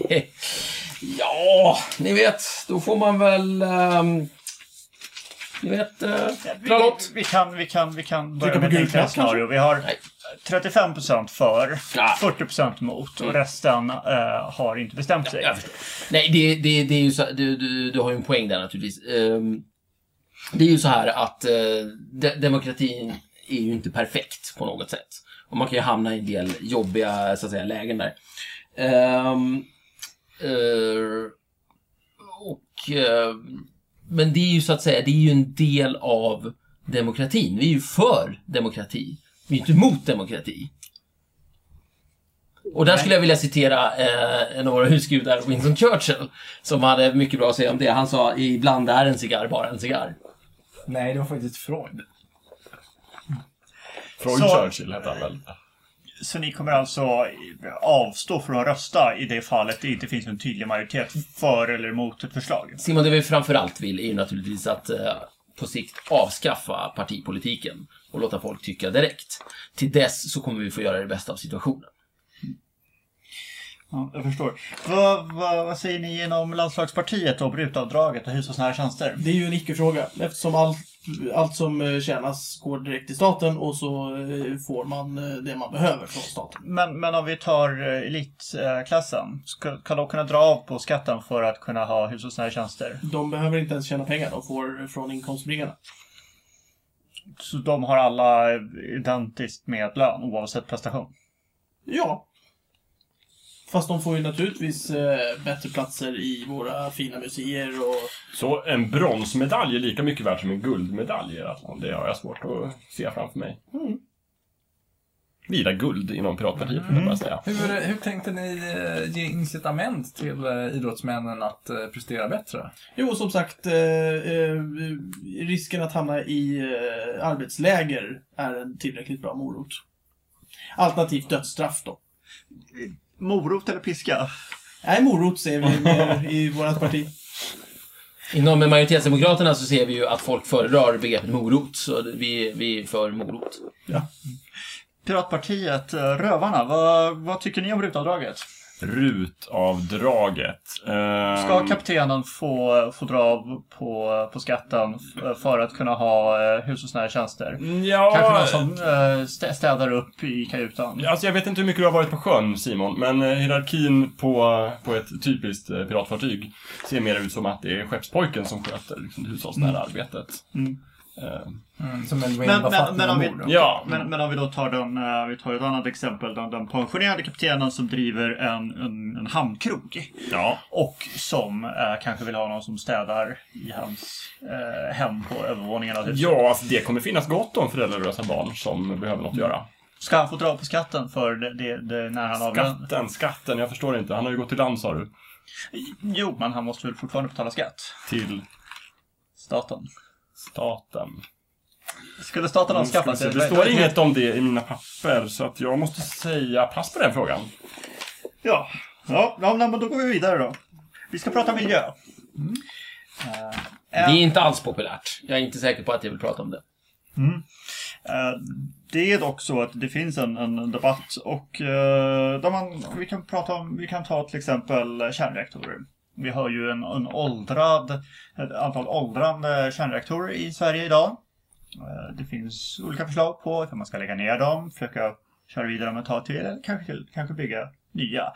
ja, ni vet, då får man väl... ehm, ni vet, uh, Vi, dra lott. vi kan, vi kan, vi kan börja Trycka med på ett gul enklare knapp, scenario. Vi har Nej. 35% för, Ja. 40% mot och resten eh, har inte bestämt sig. Jag förstår. Nej, det, det, det är ju så, du, du, du har ju en poäng där naturligtvis. Ehm, det är ju så här att eh, de, demokratin är ju inte perfekt på något sätt. Och man kan ju hamna i en del jobbiga, så att säga, lägen där. Ehm, eh, och, eh, men det är ju så att säga, det är ju en del av demokratin. Vi är ju för demokrati. Vi är inte emot demokrati. Och där skulle jag vilja citera eh, en av våra husgudar, Winston Churchill, som hade mycket bra att säga om det. Han sa ibland är en cigarr bara en cigarr. Nej, det var faktiskt Freud. Freud Så- Churchill hette han väl? Så ni kommer alltså avstå från att rösta i det fallet det inte finns en tydlig majoritet för eller emot ett förslag? Simon, det vi framförallt vill är ju naturligtvis att eh, på sikt avskaffa partipolitiken och låta folk tycka direkt. Till dess så kommer vi få göra det bästa av situationen. Ja, jag förstår. Vad, vad, vad säger ni inom landslagspartiet och brutavdraget och hushållsnära tjänster? Det är ju en icke-fråga eftersom allt, allt som eh, tjänas går direkt till staten och så eh, får man eh, det man behöver från staten. Men, men om vi tar elitklassen, ska, kan de kunna dra av på skatten för att kunna ha hushållsnära tjänster? De behöver inte ens tjäna pengar, de får från inkomstbringarna. Så de har alla identiskt med lön oavsett prestation? Ja. Fast de får ju naturligtvis eh, bättre platser i våra fina museer och... Så en bronsmedalj är lika mycket värd som en guldmedalj i fall. Det har jag svårt att se framför mig. Mm. Vira guld inom Piratpartiet, vill jag bara säga. Hur, hur tänkte ni eh, ge incitament till eh, idrottsmännen att eh, prestera bättre? Jo, som sagt, eh, eh, risken att hamna i eh, arbetsläger är en tillräckligt bra morot. Alternativt dödsstraff då. Morot eller piska? Nej, morot ser vi i vårt parti. Inom majoritetsdemokraterna så ser vi ju att folk föredrar begreppet morot, så vi, vi är för morot. Piratpartiet, eh, Rövarna, vad, vad tycker ni om rutavdraget? Rutavdraget. Ehm, Ska kaptenen få, få dra av på, på skatten för att kunna ha eh, hushållsnära tjänster? Kanske någon Ja, som eh, stä- städar upp i kajutan? alltså jag vet inte hur mycket du har varit på sjön Simon, men eh, hierarkin på, på ett typiskt eh, piratfartyg ser mer ut som att det är skeppspojken som sköter liksom, det hushållsnära arbetet. Mm. Ehm, som en Men, men, men, om vi. Ja. men, men om vi då tar, den, eh, vi tar ett annat exempel. Den, den pensionerade kaptenen som driver en, en, en hamnkrog. ja. Och som eh, kanske vill ha någon som städar i hans eh, hem på övervåningen av huset. Ja, alltså det kommer finnas gott om föräldralösa barn som behöver något att göra. Ska han få dra på skatten för det, det, det när han avlönar? Skatten, skatten, jag förstår inte. Han har ju gått till land sa du. Jo, men han måste väl fortfarande betala skatt? Till Staten. Staten. Skulle staten avskaffa Mm, se, Det står inget om det i mina papper, så att jag måste säga pass på den frågan. Ja, ja, ja men då går vi vidare då. Vi ska prata miljö. Eh, Det är inte alls populärt. Jag är inte säker på att jag vill prata om det. Eh, Det är dock så att det finns en, en debatt och eh, där man, vi kan prata om, vi kan ta till exempel kärnreaktorer. Vi har ju en, en åldrad, ett antal åldrande kärnreaktorer i Sverige idag. Eh, det finns olika förslag på hur man ska lägga ner dem, försöka köra vidare dem ett tag till, eller kanske, till, kanske bygga nya.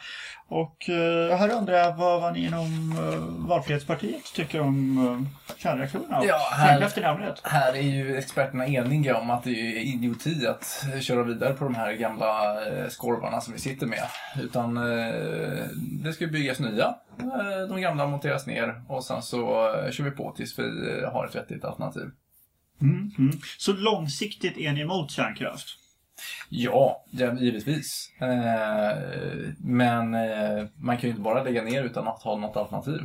Och eh, här undrar jag vad, vad ni inom eh, Valfrihetspartiet tycker om eh, kärnreaktorerna och Ja, här- i allmänhet. Här är ju experterna eniga om att det är idioti att köra vidare på de här gamla eh, skorvarna som vi sitter med. Utan eh, det ska byggas nya. De gamla monteras ner och sen så kör vi på tills vi har ett vettigt alternativ. Mm, mm. Så långsiktigt är ni emot kärnkraft? Ja, ja, givetvis. Eh, Men eh, man kan ju inte bara lägga ner utan att ha något alternativ.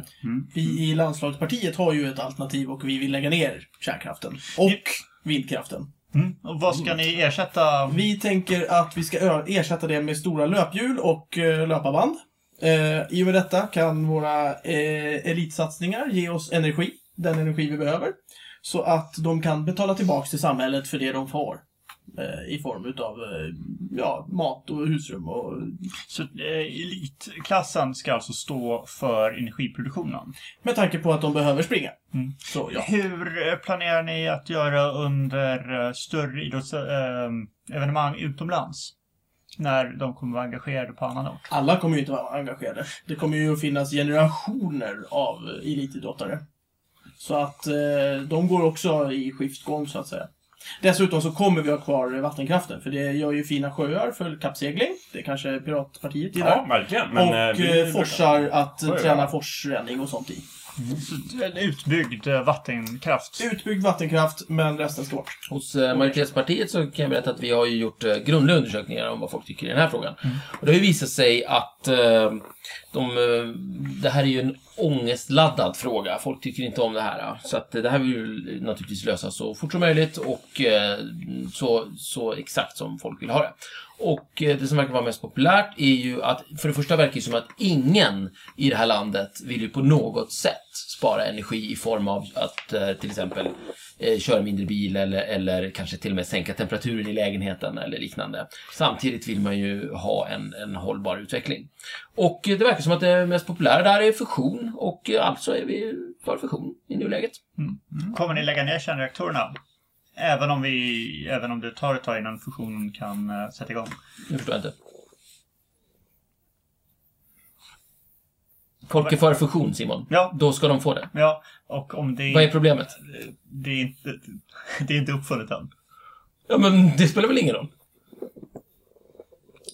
Vi i landslagspartiet har ju ett alternativ och vi vill lägga ner kärnkraften. Och vindkraften. Mm. Och vad ska ni ersätta? Vi tänker att vi ska ersätta det med stora löphjul och eh, löparband. Eh, I och med detta kan våra eh, elitsatsningar ge oss energi, den energi vi behöver. Så att de kan betala tillbaks till samhället för det de får. Eh, I form utav eh, ja, mat och husrum och... Så eh, elitklassen ska alltså stå för energiproduktionen. Med tanke på att de behöver springa. Mm. Så ja. Hur planerar ni att göra under större idrottsevenemang utomlands? När de kommer vara engagerade på annan ort? Alla kommer ju inte vara engagerade. Det kommer ju att finnas generationer av elitidrottare. Så att eh, de går också i skiftgång så att säga. Dessutom så kommer vi ha kvar vattenkraften, för det gör ju fina sjöar för kappsegling. Det kanske Piratpartiet gillar. Ja, verkligen. Men, och eh, vi- eh, forsar att Sjöar. träna forsränning och sånt i. En utbyggd eh, vattenkraft. Utbyggd vattenkraft, men resten ska bort. Hos eh, majoritetspartiet så kan jag berätta att vi har ju gjort eh, grundliga undersökningar om vad folk tycker i den här frågan. Och det har ju visat sig att eh, de, eh, det här är ju en ångestladdad fråga. Folk tycker inte om det här. Så att det här vill vi naturligtvis lösa så fort som möjligt och eh, så, så exakt som folk vill ha det. Och det som verkar vara mest populärt är ju att, för det första verkar det som att ingen i det här landet vill ju på något sätt spara energi i form av att eh, till exempel eh, köra mindre bil eller, eller kanske till och med sänka temperaturen i lägenheten eller liknande. Samtidigt vill man ju ha en, en hållbar utveckling. Och det verkar som att det mest populära där är fusion och eh, alltså är vi för fusion i nuläget. Kommer ni lägga ner kärnreaktorerna? Även om, vi, även om det tar ett tag innan fusionen kan sätta igång? Det förstår jag inte. Folk är för fusion, Simon. Ja. Då ska de få det. Ja, och om det, Vad är problemet? det är inte, det är inte uppfunnet än. Ja, men det spelar väl ingen roll?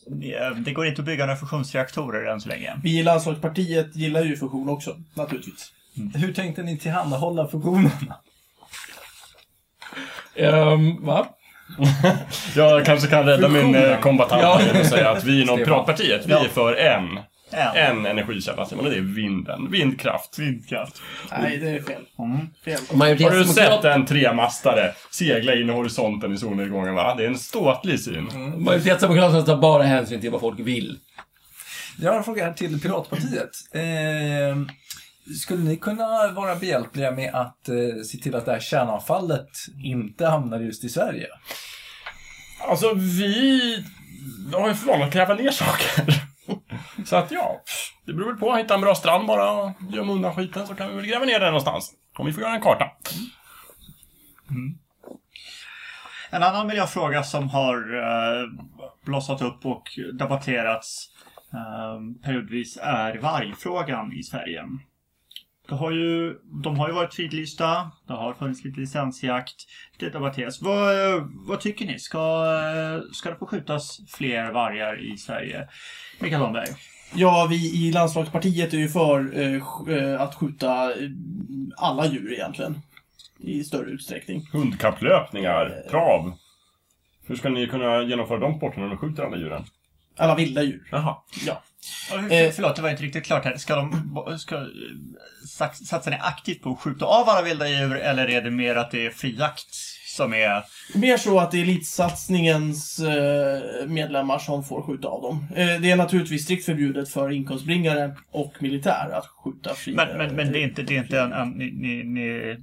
Det, det går inte att bygga några fusionsreaktorer än så länge. Vi i landslagspartiet gillar ju fusion också, naturligtvis. Hur tänkte ni tillhandahålla fusionerna? Um, va? Jag kanske kan rädda min Funktionen. eh, kombatant Ja. att säga att vi inom Stefan. Piratpartiet, vi Ja. är för en. En. En energikälla Simon, och det är vinden. Vindkraft. Vindkraft. Nej, det är fel. Mm. Fel. Har du sett en tremastare segla in i horisonten i solnedgången va? Det är en ståtlig syn. Majoritetsdemokraterna tar bara hänsyn till vad folk vill. Jag har en fråga här till Piratpartiet. Eh, skulle ni kunna vara behjälpliga med att eh, se till att det här kärnavfallet inte hamnar just i Sverige? Alltså vi har ju för att gräva ner saker. Så att ja, det beror väl på. Hitta en bra strand bara och gömma undan skiten så kan vi väl gräva ner den någonstans. Om vi får göra en karta. Mm. En annan miljöfråga som har eh, blossat upp och debatterats eh, periodvis är vargfrågan i Sverige. Det har ju, de har ju varit fridlysta, det har funnits lite licensjakt, det debatteras. Vad, eh, vad tycker ni? Ska, eh, ska det få skjutas fler vargar i Sverige? Mikael Holmberg? Ja, vi i landslagspartiet är ju för eh, eh, att skjuta eh, alla djur egentligen. I större utsträckning. Hundkapplöpningar, trav. Hur ska ni kunna genomföra de sporterna när de skjuter alla djuren? Alla vilda djur. Jaha. Ja. Eh, förlåt, det var inte riktigt klart här. Ska de ska, eh, sax- satsa ni aktivt på att skjuta av alla vilda djur eller är det mer att det är frijakt som är... Mer så att det är elitsatsningens eh, medlemmar som får skjuta av dem. Eh, det är naturligtvis strikt förbjudet för inkomstbringare och militär att skjuta fri... Men, men, men det är inte, det är inte en, en ni, ni, ni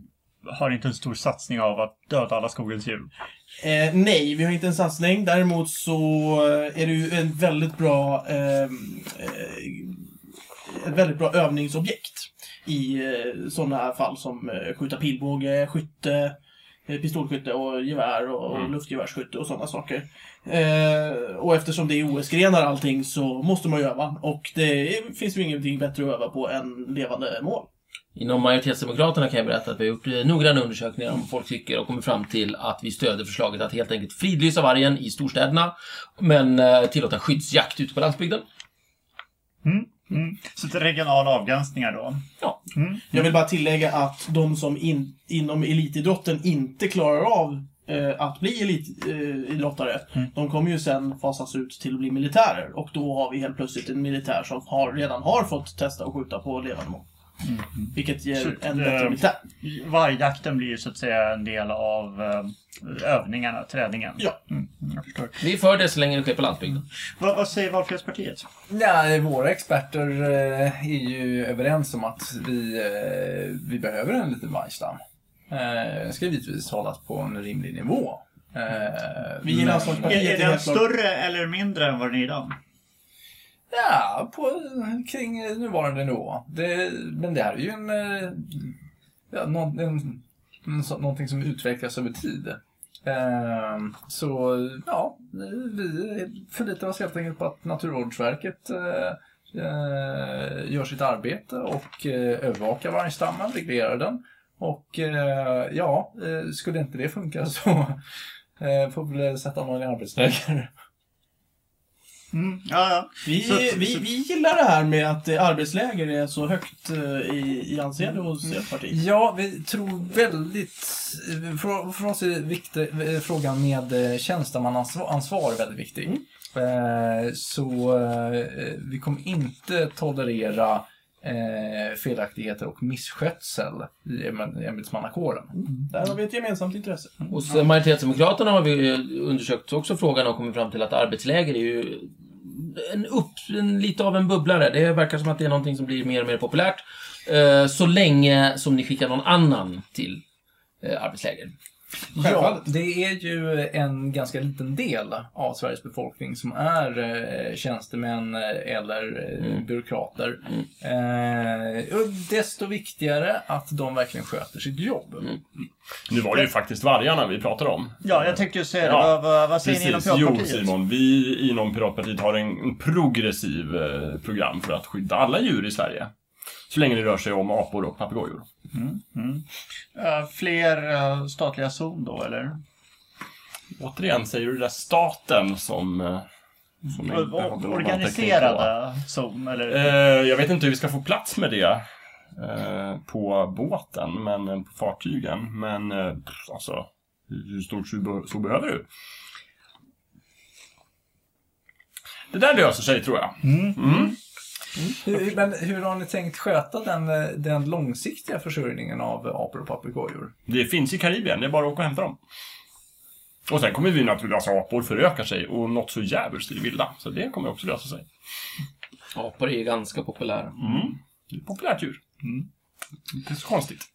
har inte en stor satsning av att döda alla skogens djur. Eh, nej, vi har inte en satsning. Däremot så eh, är det ju en väldigt bra eh, eh, ett väldigt bra övningsobjekt i eh, sådana fall som eh, skjuta pilbåge, skytte, pistolskytte och gevär och Mm. luftgevärsskytte och sådana saker. Eh, och eftersom det är OS-grenar allting så måste man ju öva. Och det finns ju ingenting bättre att öva på än levande mål. Inom majoritetsdemokraterna kan jag berätta att vi har gjort eh, noggranna undersökningar om vad folk tycker och kommit fram till att vi stöder förslaget att helt enkelt fridlysa vargen i storstäderna, men eh, tillåta skyddsjakt ute på landsbygden. Mm. Så det är regionala avgränsningar då. Ja. Mm. Jag vill bara tillägga att de som in, inom elitidrotten inte klarar av eh, att bli elitidrottare, Mm. de kommer ju sen fasas ut till att bli militärer. Och då har vi helt plötsligt en militär som har, redan har fått testa att skjuta på levande mål. Vilket ger Så, en eh, bättre militär. Vargjakten blir ju så att säga en del av eh, övningarna, träningen. Ja. Mm, jag förstår. Vi är för det så länge det sker på landsbygden. Vad, vad säger Valfrihetspartiet? Ja, våra experter eh, är ju överens om att vi, eh, vi behöver en liten vargstam. Eh, ska givetvis hållas på en rimlig nivå. Eh, Vi i men- Är, är den större eller mindre än vad den är idag? Ja, på, kring nuvarande nivå. Det, men det här är ju en, eh, ja, någon, en, en, så- någonting som utvecklas över tid. Eh, så ja, vi förlitar oss helt enkelt på att Naturvårdsverket eh, eh, gör sitt arbete och eh, övervakar vargstammen, reglerar den. Och eh, ja, eh, skulle inte det funka så eh, får vi väl sätta någon i arbetsläger. Mm, ja, ja. Vi, Så- vi, så- vi gillar det här med att eh, arbetsläger är så högt eh, i, i anseende hos ert parti. Ja, vi tror väldigt... För, för oss är viktig, eh, frågan med eh, tjänstemannaansvar ansvar väldigt viktig. Eh, så eh, vi kommer inte tolerera eh, felaktigheter och misskötsel i ämbets- ämbetsmannakåren. Där har vi ett gemensamt intresse. Hos eh, majoritetsdemokraterna har vi undersökt också frågan och kommit fram till att arbetsläger är ju en upp, en, lite av en bubblare. Det verkar som att det är någonting som blir mer och mer populärt. Eh, så länge som ni skickar någon annan till eh, arbetsläger. Ja, det är ju en ganska liten del av Sveriges befolkning som är eh, tjänstemän eh, eller eh, byråkrater. Eh, och desto viktigare att de verkligen sköter sitt jobb. Nu var det ju faktiskt vargarna vi pratade om. Ja, jag tänkte ju säga det. Ja, Vad, vad, säger ni inom Precis. Jo, Piratpartiet? Simon. Vi inom Piratpartiet har en, en progressiv eh, program för att skydda alla djur i Sverige. Så länge det rör sig om apor och papegojor. Eh, fler eh, statliga zon då, eller? Återigen säger du det där staten som... eh, som på. Organiserade zon, eller? Jag vet inte hur vi ska få plats med det på båten, men på fartygen. Men alltså, hur stort så, be- så behöver du? Det där löser sig, tror jag. Mm. Hur, men hur har ni tänkt sköta den, eh, den långsiktiga försörjningen av apor och papegojor? Det finns i Karibien, det är bara att åka och hämta dem. Och sen kommer vi naturligtvis, alltså apor förökar sig och något så jävligt i det vilda. Så det kommer också lösa sig. Apor är ganska populära. Mm. Det är ett populärt djur. Inte så konstigt.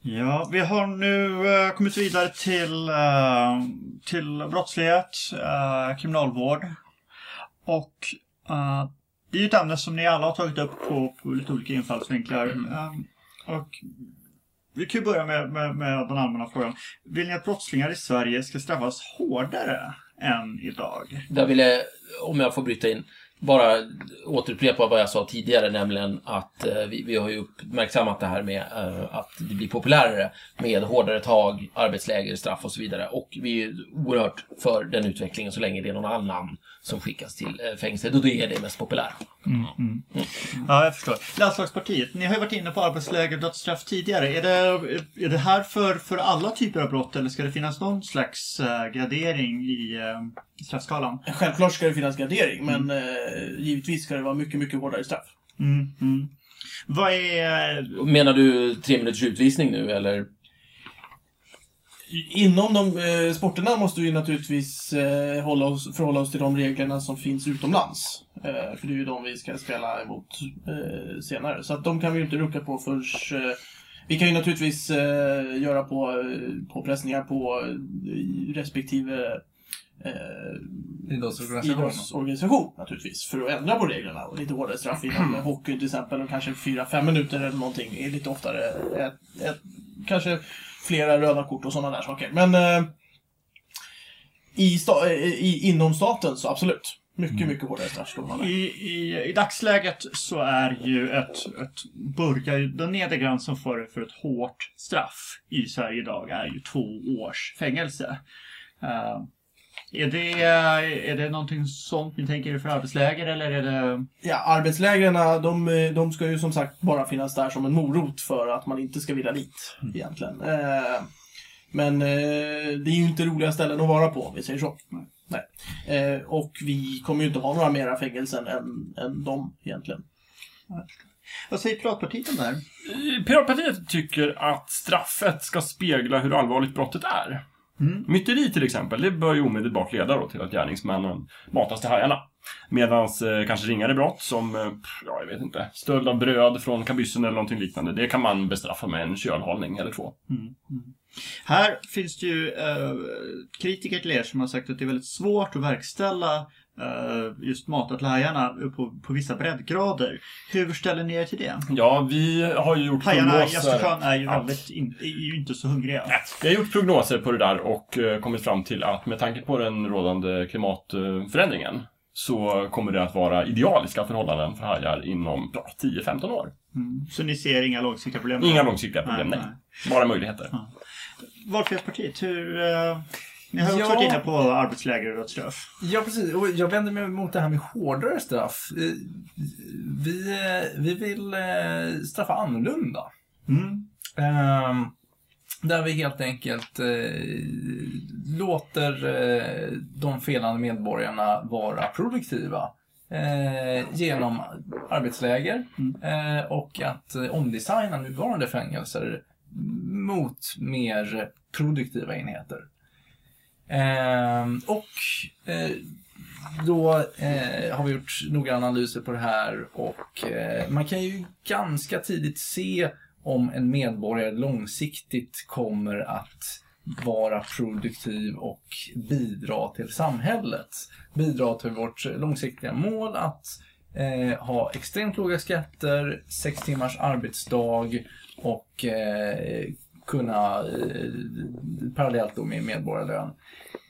Ja, vi har nu eh, kommit vidare till, eh, till brottslighet, eh, kriminalvård. Och eh, det är ju ett ämne som ni alla har tagit upp på, på lite olika infallsvinklar. Eh, och vi kan ju börja med, med, med den allmänna frågan. Vill ni att brottslingar i Sverige ska straffas hårdare än idag? Där vill jag, om jag får bryta in, bara återupprepa vad jag sa tidigare, nämligen att eh, vi, vi har ju uppmärksammat det här med eh, att det blir populärare med hårdare tag, arbetsläger, straff och så vidare. Och vi är oerhört för den utvecklingen så länge det är någon annan som skickas till eh, fängelset och det är det mest populära. Ja, jag förstår. Landslagspartiet, ni har ju varit inne på arbetsläger och dödsstraff tidigare. Är det, är det här för, för alla typer av brott eller ska det finnas någon slags eh, gradering i eh, straffskalan? Självklart ska det finnas gradering, men eh, givetvis ska det vara mycket, mycket hårdare straff. Mm, mm. Vad är... Menar du tre minuters utvisning nu eller? Inom de eh, sporterna måste vi naturligtvis eh, hålla oss, förhålla oss till de reglerna som finns utomlands. Eh, för det är ju de vi ska spela emot eh, senare. Så att de kan vi ju inte rucka på förrän... Eh, vi kan ju naturligtvis eh, göra på, eh, påpressningar på eh, respektive eh, Idrottsorganisationen. idrottsorganisation naturligtvis. För att ändra på reglerna. Och lite hårdare straff inom hockey till exempel. Och kanske 4-5 minuter eller någonting. Är lite oftare. Ett, ett, kanske flera röda kort och sådana där saker. Men eh, i, sta, i, inom staten så absolut. Mycket, mycket hårdare straff ska man ha. I, i, I dagsläget så är ju ett, ett börjar, den nedre gränsen för, för ett hårt straff i Sverige idag är ju två års fängelse. Eh, är, det, är det någonting sånt ni tänker er för arbetsläger eller är det... Ja, arbetslägren de, de ska ju som sagt bara finnas där som en morot för att man inte ska vilja dit egentligen. Eh, men eh, det är ju inte roliga ställen att vara på om vi säger så. Nej. Eh, och vi kommer ju inte ha några mera fängelsen än, än dem egentligen. Vad säger Piratpartiet om det här? Piratpartiet tycker att straffet ska spegla hur allvarligt brottet är. Mm. Myteri till exempel, det bör ju omedelbart leda då till att gärningsmännen matas till hajarna. Medan eh, kanske ringare brott som, eh, ja jag vet inte, stöld av bröd från kabyssen eller någonting liknande, det kan man bestraffa med en kölhållning eller två. Här finns det ju eh, kritiker till er som har sagt att det är väldigt svårt att verkställa just mata till hajarna på, på vissa breddgrader. Hur ställer ni er till det? Ja, vi har ju gjort Hajarna i prognoser. Östersjön är ju, Ja. väldigt in, är ju inte så hungriga. Nej, Vi har gjort prognoser på det där och eh, kommit fram till att med tanke på den rådande klimatförändringen så kommer det att vara idealiska förhållanden för hajar inom ja, 10-15 år. Mm. Så ni ser inga långsiktiga problem? Inga långsiktiga problem, nej. Nej, Bara möjligheter. Valfrihetspartiet, hur... Ni har också Ja. varit inne på arbetsläger och dödsstraff. Ja, precis. Och jag vänder mig mot det här med hårdare straff. Eh, Vi, eh, vi vill eh, straffa annorlunda. Mm. Ehm, där vi helt enkelt eh, låter eh, de felande medborgarna vara produktiva eh, genom arbetsläger eh, och att omdesigna nuvarande fängelser mot mer produktiva enheter. Eh, och eh, då eh, har vi gjort noggranna analyser på det här och eh, man kan ju ganska tidigt se om en medborgare långsiktigt kommer att vara produktiv och bidra till samhället. Bidra till vårt långsiktiga mål att eh, ha extremt låga skatter, sex timmars arbetsdag och eh, kunna eh, parallellt då med medborgarlön.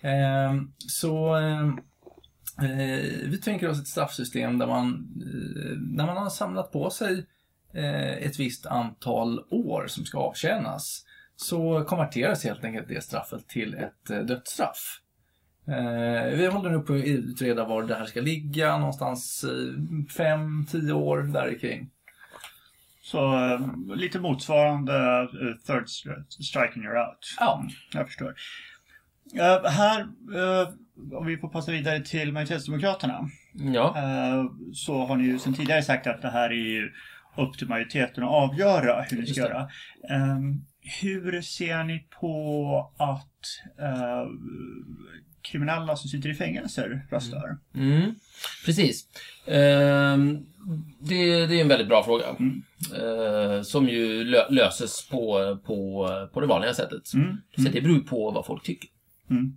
Eh, så eh, vi tänker oss ett straffsystem där man, eh, när man har samlat på sig eh, ett visst antal år som ska avtjänas, så konverteras helt enkelt det straffet till ett eh, dödsstraff. Eh, vi håller nu på att utreda var det här ska ligga, någonstans eh, fem, tio år där kring. Så eh, lite motsvarande eh, third stri- striking you're out. Ja. Mm, jag förstår. Eh, här, eh, om vi får passa vidare till majoritetsdemokraterna. Ja. Eh, så har ni ju sedan tidigare sagt att det här är ju upp till majoriteten att avgöra hur ni ska göra. Eh, hur ser ni på att kriminella som sitter i fängelser röstar? Mm, precis. Ehm, det, det är en väldigt bra fråga. Mm. Eh, som ju lö- löses på, på, på det vanliga sättet. Mm. Så det beror på vad folk tycker. Mm.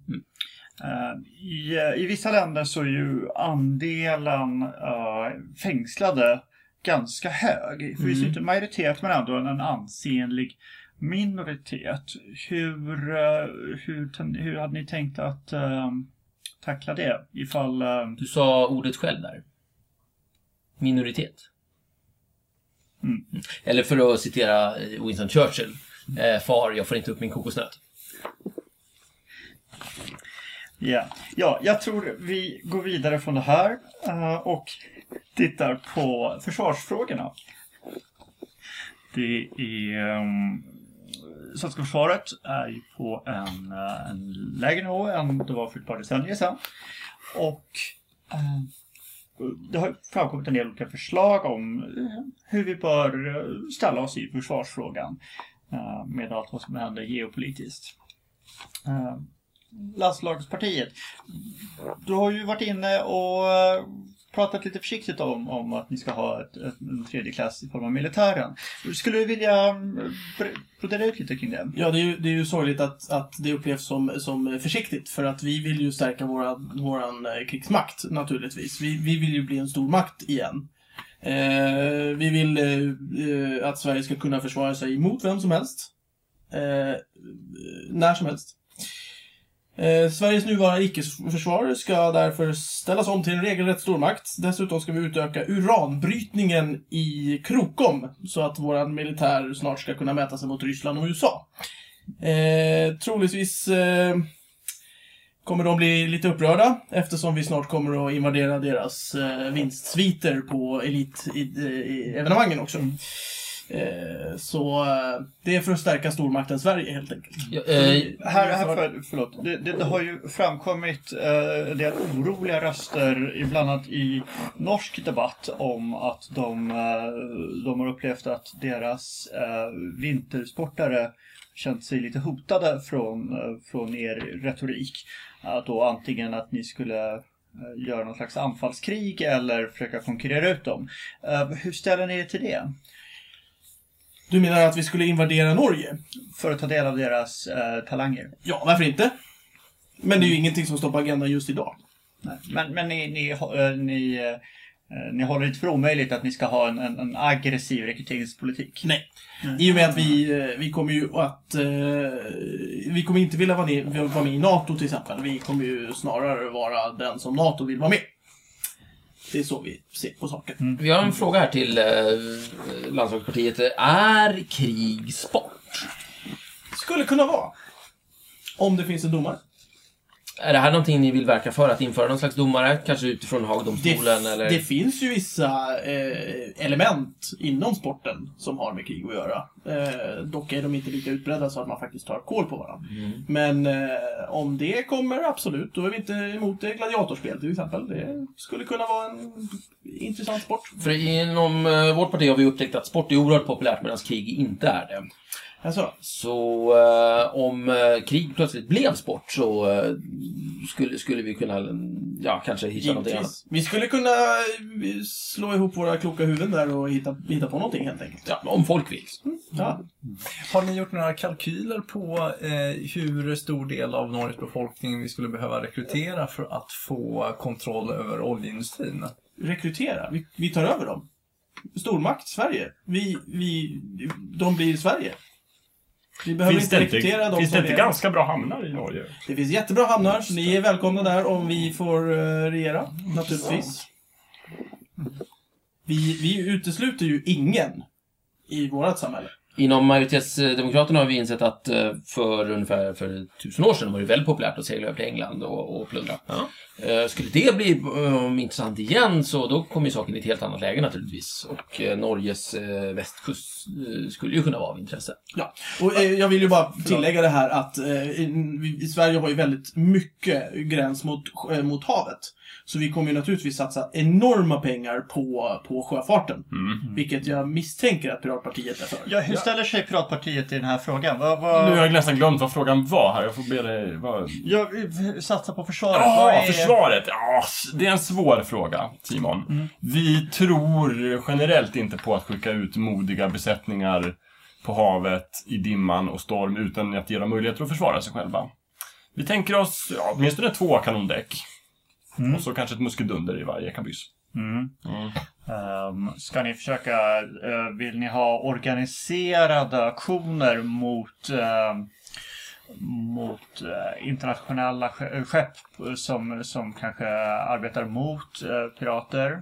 Eh, I, I vissa länder så är ju andelen eh, fängslade ganska hög. Förvisso Mm. inte majoritet men ändå en ansenlig minoritet. Hur, eh, hur, hur hade ni tänkt att eh, tackla det? Ifall... eh, Du sa ordet själv där. Minoritet. Mm. Eller för att citera Winston Churchill. Eh, far, jag får inte upp min kokosnöt. Ja, ja, jag tror vi går vidare från det här och tittar på försvarsfrågorna. Det är... Um, svenska försvaret är ju på en, eh, en lägre nivå än det var för ett par decennier sedan. Och eh, det har framkommit en del olika förslag om eh, hur vi bör eh, ställa oss i försvarsfrågan eh, med allt vad som händer geopolitiskt. Eh, Landslagspartiet. Du har ju varit inne och pratat lite försiktigt om, om att ni ska ha ett, ett, en tredje klass i form av militären. Skulle du vilja mm, brodera ut lite kring det? Ja, det är ju, det är ju sorgligt att, att det upplevs som, som försiktigt. För att vi vill ju stärka vår våran eh, krigsmakt, naturligtvis. Vi, vi vill ju bli en stor makt igen. Eh, vi vill eh, eh, att Sverige ska kunna försvara sig mot vem som helst. Eh, när som helst. Eh, Sveriges nuvarande icke-försvar ska därför ställas om till en regelrätt stormakt. Dessutom ska vi utöka uranbrytningen i Krokom så att vår militär snart ska kunna mäta sig mot Ryssland och USA. Eh, troligtvis eh, kommer de bli lite upprörda eftersom vi snart kommer att invadera deras eh, vinstsviter på elitevenemangen också. Mm. Eh, så eh, det är för att stärka stormakten Sverige helt enkelt. Ja, eh, Här, här för, förlåt. Det, det, det har ju framkommit eh, del oroliga röster, ibland annat i norsk debatt, om att de, eh, de har upplevt att deras eh, vintersportare känt sig lite hotade från, eh, från er retorik. Att då antingen att ni skulle göra någon slags anfallskrig eller försöka konkurrera ut dem. Hur ställer ni er till det? Du menar att vi skulle invadera Norge? För att ta del av deras eh, talanger? Ja, varför inte? Men det är ju ingenting som står på agendan just idag. Nej. Men, men ni, ni, eh, ni, eh, ni håller inte för omöjligt att ni ska ha en, en, en aggressiv rekryteringspolitik? Nej. I och med att vi, eh, vi kommer ju att... Vi kommer inte vilja vara, ner, vara med i NATO till exempel. Vi kommer ju snarare vara den som NATO vill vara med. Det är så vi ser på saken. vi har en fråga här till eh, landslagspartiet. Är krig sport? Skulle kunna vara. Om det finns en domare. Är det här någonting ni vill verka för? Att införa någon slags domare? Kanske utifrån Det, Haagdomstolen eller? det finns ju vissa eh, element inom sporten som har med krig att göra. Eh, dock är de inte lika utbredda så att man faktiskt tar koll på varandra. Mm. Men eh, om det kommer, absolut. Då är vi inte emot det. Gladiatorspel till exempel. Det skulle kunna vara en intressant sport. För inom eh, vårt parti har vi upptäckt att sport är oerhört populärt medan krig inte är det. Alltså, Så eh, om eh, krig plötsligt blev sport så eh, skulle, skulle vi kunna, ja, kanske hitta någonting annat. givetvis. Vi skulle kunna eh, slå ihop våra kloka huvuden där och hitta, hitta på någonting helt enkelt. Ja, om folk vill. Ja. Har ni gjort några kalkyler på eh, hur stor del av Norges befolkning vi skulle behöva rekrytera för att få kontroll över oljeindustrin? Rekrytera. Vi, vi tar över dem. Stormakt, Sverige. Vi, vi, de blir Sverige. Vi behöver Finns inte det inte, rekrytera dem finns det inte är- ganska bra hamnar i Norge? Det finns jättebra hamnar, så ni är välkomna där om vi får uh, regera, naturligtvis. Vi, vi utesluter ju ingen i vårt samhälle. Inom majoritetsdemokraterna har vi insett att eh, för ungefär för tusen år sedan var det väldigt populärt att segla över till England och, och plundra. Eh, Skulle det bli eh, intressant igen så då kommer ju saken i ett helt annat läge naturligtvis. Och eh, Norges eh, västkust eh, skulle ju kunna vara av intresse. Ja, och jag vill ju bara tillägga det här att i, i Sverige har ju väldigt mycket gräns mot, mot havet. Så vi kommer ju naturligtvis satsa enorma pengar på, på sjöfarten. Vilket jag misstänker att Piratpartiet är för. Ja, hur ställer sig Piratpartiet i den här frågan? Vad, vad... Nu har jag nästan glömt vad frågan var här. Jag får be dig... Vad... Ja, vi satsar på försvaret. Ja, är- försvaret! Ja, det är en svår fråga, Simon. Mm. Vi tror generellt inte på att skicka ut modiga besättningar på havet i dimman och storm utan att ge dem möjligheter att försvara sig själva. Vi tänker oss ja, åtminstone två kanondäck. Mm. Och så kanske ett muskeldunder i varje kabyss. Mm. Mm. Ehm, ska ni försöka, eh, vill ni ha organiserade aktioner mot, ehm, mot eh, internationella ske- skepp som, som kanske arbetar mot eh, pirater?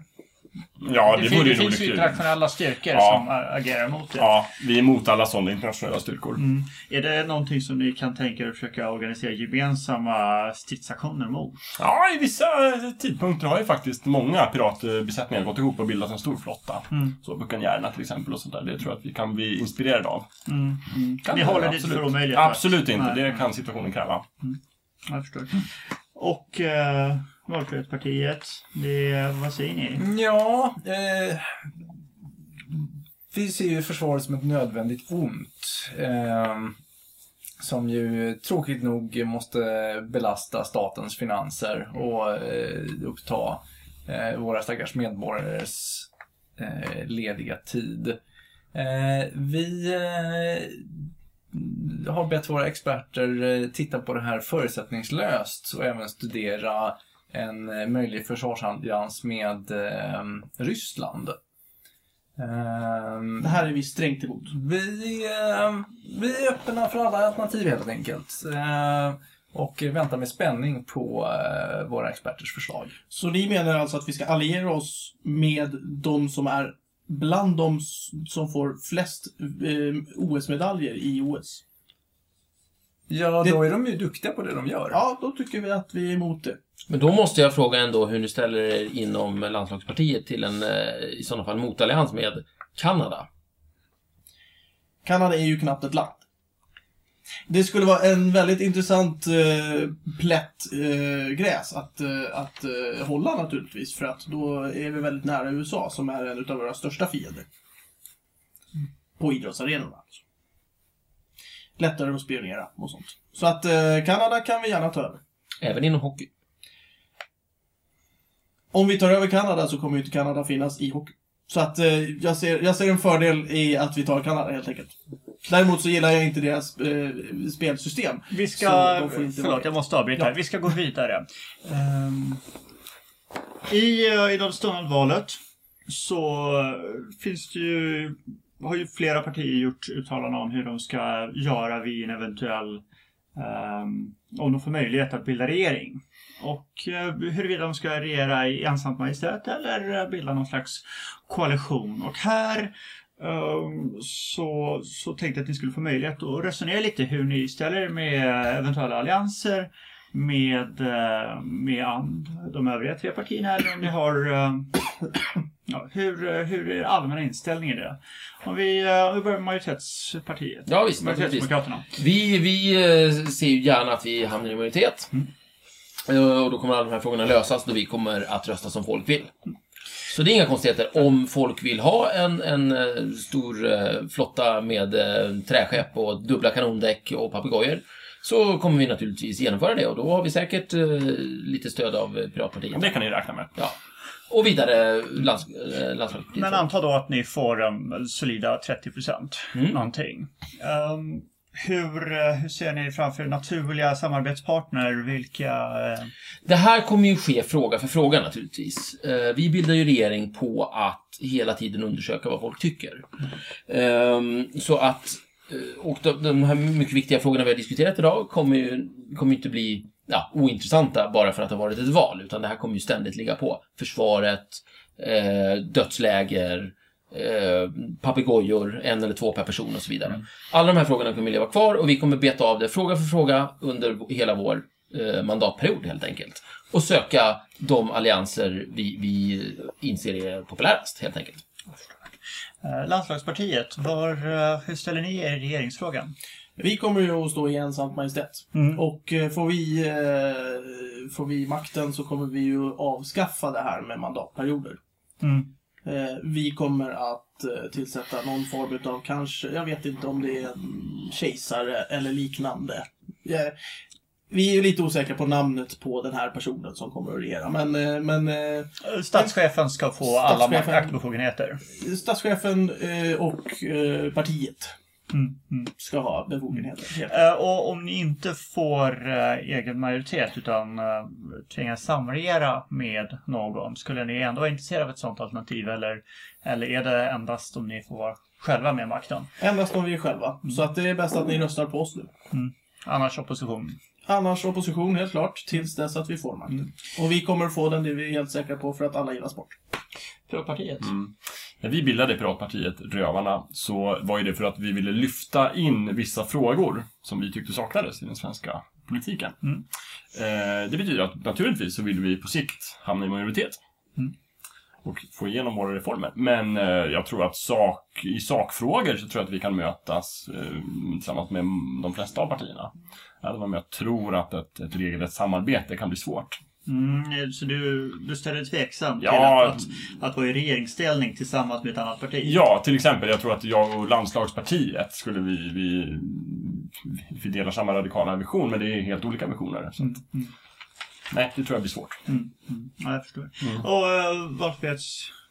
Ja, det, det, vore det ju finns roligt ju kul. internationella styrkor Ja. som agerar mot det. Ja, vi är emot alla sådana internationella styrkor. Mm. Är det någonting som ni kan tänka er att försöka organisera gemensamma stridsaktioner mot? Ja, i vissa tidpunkter har ju faktiskt många piratbesättningar gått ihop och bildat en stor flotta. Mm. Så Buccaneerna till exempel och sånt där. Det tror jag att vi kan bli inspirerade av. Mm. Kan Ni det, håller det absolut. för omöjligt? Absolut inte. Nej. Det kan situationen kräva. Jag förstår. Och eh, Valfrihetspartiet, det, vad säger ni? Ja, eh, vi ser ju försvaret som ett nödvändigt ont. Eh, som ju tråkigt nog måste belasta statens finanser och eh, uppta eh, våra stackars medborgares eh, lediga tid. Eh, vi eh, har bett våra experter eh, titta på det här förutsättningslöst och även studera en eh, möjlig försvarsallians med eh, Ryssland. Ehm, Det här är vi strängt emot. vi, eh, vi är öppna för alla alternativ helt enkelt. Och väntar med spänning på eh, våra experters förslag. Så ni menar alltså att vi ska alliera oss med de som är bland de som får flest OS-medaljer i OS? Ja, Det- då är de ju duktiga på det de gör. Ja, då tycker vi att vi är emot det. Men då måste jag fråga ändå hur ni ställer er inom landslagspartiet till en, eh, i sådana fall, motallians med Kanada. Kanada är ju knappt ett land. Det skulle vara en väldigt intressant eh, plätt eh, gräs att, eh, att eh, hålla naturligtvis. För att då är vi väldigt nära USA som är en av våra största fiender. På idrottsarenorna. Alltså. Lättare att spionera och sånt. Så att eh, Kanada kan vi gärna ta över. Även inom hockey. Om vi tar över Kanada så kommer ju inte Kanada finnas i hockey. Så att eh, jag, ser, jag ser en fördel i att vi tar Kanada helt enkelt. Däremot så gillar jag inte deras eh, spelsystem. Vi ska... de förlåt, vara- jag måste avbryta här. Vi ska gå vidare. Ehm, I uh, idrottsstundande valet så eh, finns det ju... Har ju flera partier gjort uttalanden om hur de ska göra vid en eventuell... ehm, om de får möjlighet att bilda regering. Och eh, huruvida de ska regera i ensamt majestät eller eh, bilda någon slags koalition. Och här ehm, så, så tänkte jag att ni skulle få möjlighet att resonera lite hur ni ställer er med eventuella allianser med, eh, med and, de övriga tre partierna eller om ni har... eh, Ja, hur, eh, hur är er allmänna inställning i det? Om vi, vi börjar med majoritetspartiet. Ja, visst. Majoritetsdemokraterna. Vi, vi ser ju gärna att vi hamnar i majoritet. Eh, Och då kommer alla de här frågorna lösas då vi kommer att rösta som folk vill. Så det är inga konstigheter. Om folk vill ha en, en stor flotta med träskepp och dubbla kanondäck och papegojor så kommer vi naturligtvis genomföra det och då har vi säkert eh, lite stöd av Piratpartiet. Det kan ni räkna med. Ja. Och vidare lands, eh, landslagspartiet. Men anta då att ni får um, solida 30 procent. Mm. Någonting. Ehm, hur, eh, hur ser ni framför naturliga samarbetspartner? Vilka... eh, Det här kommer ju ske fråga för fråga naturligtvis. Eh, Vi bildar ju regering på att hela tiden undersöka vad folk tycker. Ehm, Så att, och de, de här mycket viktiga frågorna vi har diskuterat idag kommer ju kommer inte bli ja, ointressanta bara för att det har varit ett val, utan det här kommer ju ständigt ligga på. Försvaret, eh, dödsläger, eh, papegojor, en eller två per person och så vidare. Alla de här frågorna kommer leva kvar och vi kommer beta av det fråga för fråga under hela vår eh, mandatperiod helt enkelt. Och söka de allianser vi, vi inser är populärast helt enkelt. Eh, landslagspartiet, var, eh, hur ställer ni er i regeringsfrågan? Vi kommer ju att stå i ensamt majestät. Mm. Och eh, får vi, får vi makten så kommer vi ju avskaffa det här med mandatperioder. Mm. Vi kommer att tillsätta någon form av kanske, jag vet inte om det är kejsare eller liknande. Vi är ju lite osäkra på namnet på den här personen som kommer att regera. Men, eh, men eh, Statschefen ska få alla maktbefogenheter. statschefen eh, och partiet Mm. Mm. ska ha befogenheter. Och om ni inte får egen majoritet utan uh, tvingas samregera med någon, skulle ni ändå vara intresserade av ett sådant alternativ eller, eller är det endast om ni får vara själva med makten? Endast om vi är själva. Så att det är bäst att ni röstar på oss nu. Annars opposition. Annars opposition helt klart, tills dess att vi får makten. Och vi kommer få den, det är vi helt säkra på, för att alla gillar sport. Piratpartiet. Mm. När vi bildade Piratpartiet Rövarna så var ju det för att vi ville lyfta in vissa frågor som vi tyckte saknades i den svenska politiken. Mm. Eh, det betyder att naturligtvis så vill vi på sikt hamna i majoritet. Mm. Och få igenom våra reformer. Men eh, jag tror att sak, i sakfrågor så tror jag att vi kan mötas eh, tillsammans med de flesta av partierna. Även om jag tror att ett, ett regelrätt samarbete kan bli svårt. Mm, så du, du ställer dig tveksam till Ja. att, att, att vara i regeringsställning tillsammans med ett annat parti? Ja, till exempel. Jag tror att jag och landslagspartiet skulle vi... Vi, vi delar samma radikala vision, men det är helt olika visioner. Så att, Mm. nej, det tror jag blir svårt. Mm. Mm. Ja, jag förstår. Mm. Och uh,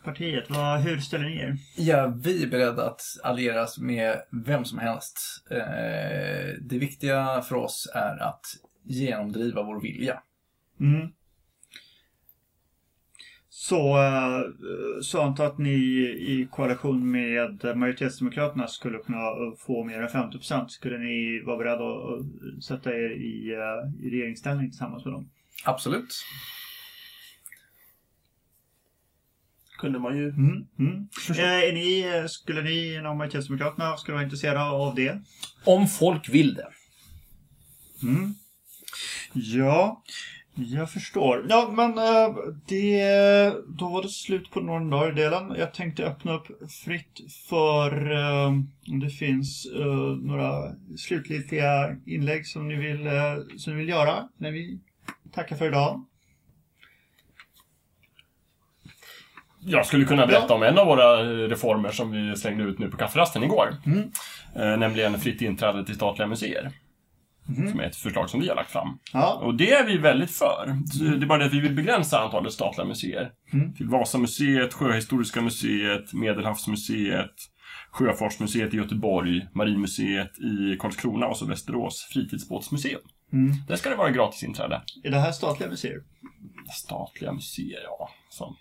Valfrihetspartiet, vad, hur ställer ni er? Ja, vi är beredda att allieras med vem som helst. Eh, det viktiga för oss är att genomdriva vår vilja. Mm. Så, eh, så anta att ni i koalition med majoritetsdemokraterna skulle kunna få mer än 50 procent. Skulle ni vara beredda att sätta er i, eh, i regeringsställning tillsammans med dem? Absolut. Kunde man ju... Mm. Mm. Eh, är ni, eh, skulle ni inom majoritetsdemokraterna skulle vara intresserade av det? Om folk vill det. Mm. Ja, jag förstår. Ja, men eh, det, då var det slut på Norrdahl-delen. Jag tänkte öppna upp fritt för om det finns några slutgiltiga inlägg som ni vill, som ni vill göra när vi tackar för idag. Jag skulle kunna berätta om en av våra reformer som vi slängde ut nu på kafferasten igår. Mm. Eh, nämligen fritt inträde till statliga museer. Mhm. Som är ett förslag som vi har lagt fram. Ja, Och det är vi väldigt för. Det är bara det att vi vill begränsa antalet statliga museer. Mm. Till Vasamuseet, Sjöhistoriska museet, Medelhavsmuseet, Sjöfartsmuseet i Göteborg, Marinmuseet i Karlskrona och så Västerås fritidsbåtsmuseum. Mm. Där ska det vara gratis inträde. är det här statliga museer? Statliga museer, ja. Så.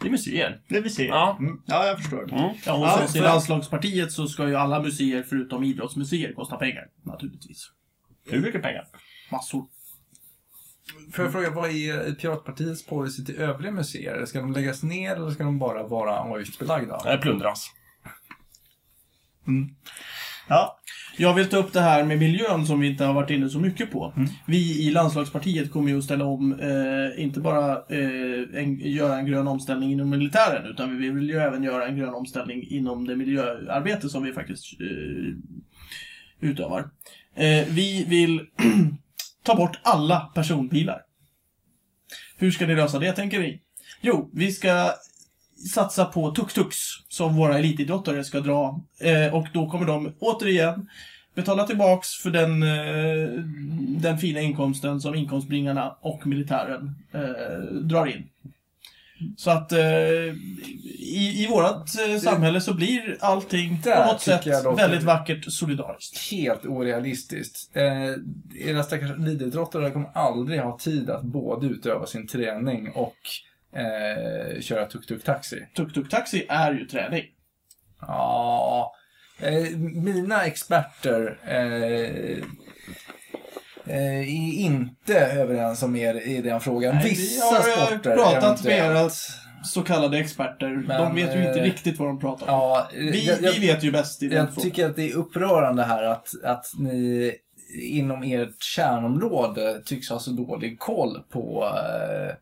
Det är museer. Det är museer? Ja. Mm. ja jag förstår. Mm. Ja, och Ja, för- landslagspartiet så ska ju alla museer förutom idrottsmuseer kosta pengar. Naturligtvis. Hur mycket pengar? Massor. Får jag fråga, vad är Piratpartiets policy till övriga museer? Ska de läggas ner eller ska de bara vara avgiftsbelagda? Nej, plundras. Mm. Ja, Jag vill ta upp det här med miljön som vi inte har varit inne så mycket på. Mm. Vi i landslagspartiet kommer ju att ställa om, eh, inte bara eh, en, göra en grön omställning inom militären, utan vi vill ju även göra en grön omställning inom det miljöarbete som vi faktiskt eh, utövar. Eh, vi vill ta bort alla personbilar. Hur ska ni lösa det, tänker ni? Jo, vi ska satsa på tuk-tuks som våra elitidrottare ska dra. Eh, och då kommer de återigen betala tillbaks för den, eh, den fina inkomsten som inkomstbringarna och militären eh, drar in. Så att eh, i, i vårt eh, samhälle så blir allting på något sätt väldigt vackert solidariskt. Helt orealistiskt. Eh, era stackars elitidrottare kommer aldrig ha tid att både utöva sin träning och eh, köra tuk-tuk-taxi. Tuk-tuk-taxi är ju träning. Ja, eh, mina experter eh, eh, är inte överens om er i den frågan. Nej, vi Vissa har, eh, sporter pratat med era så kallade experter. de Men, vet ju inte eh, riktigt vad de pratar om. Ja, vi, jag, jag, vi vet ju bäst i den jag frågan. tycker att det är upprörande här att, att ni inom ert kärnområde tycks ha så dålig koll på, eh,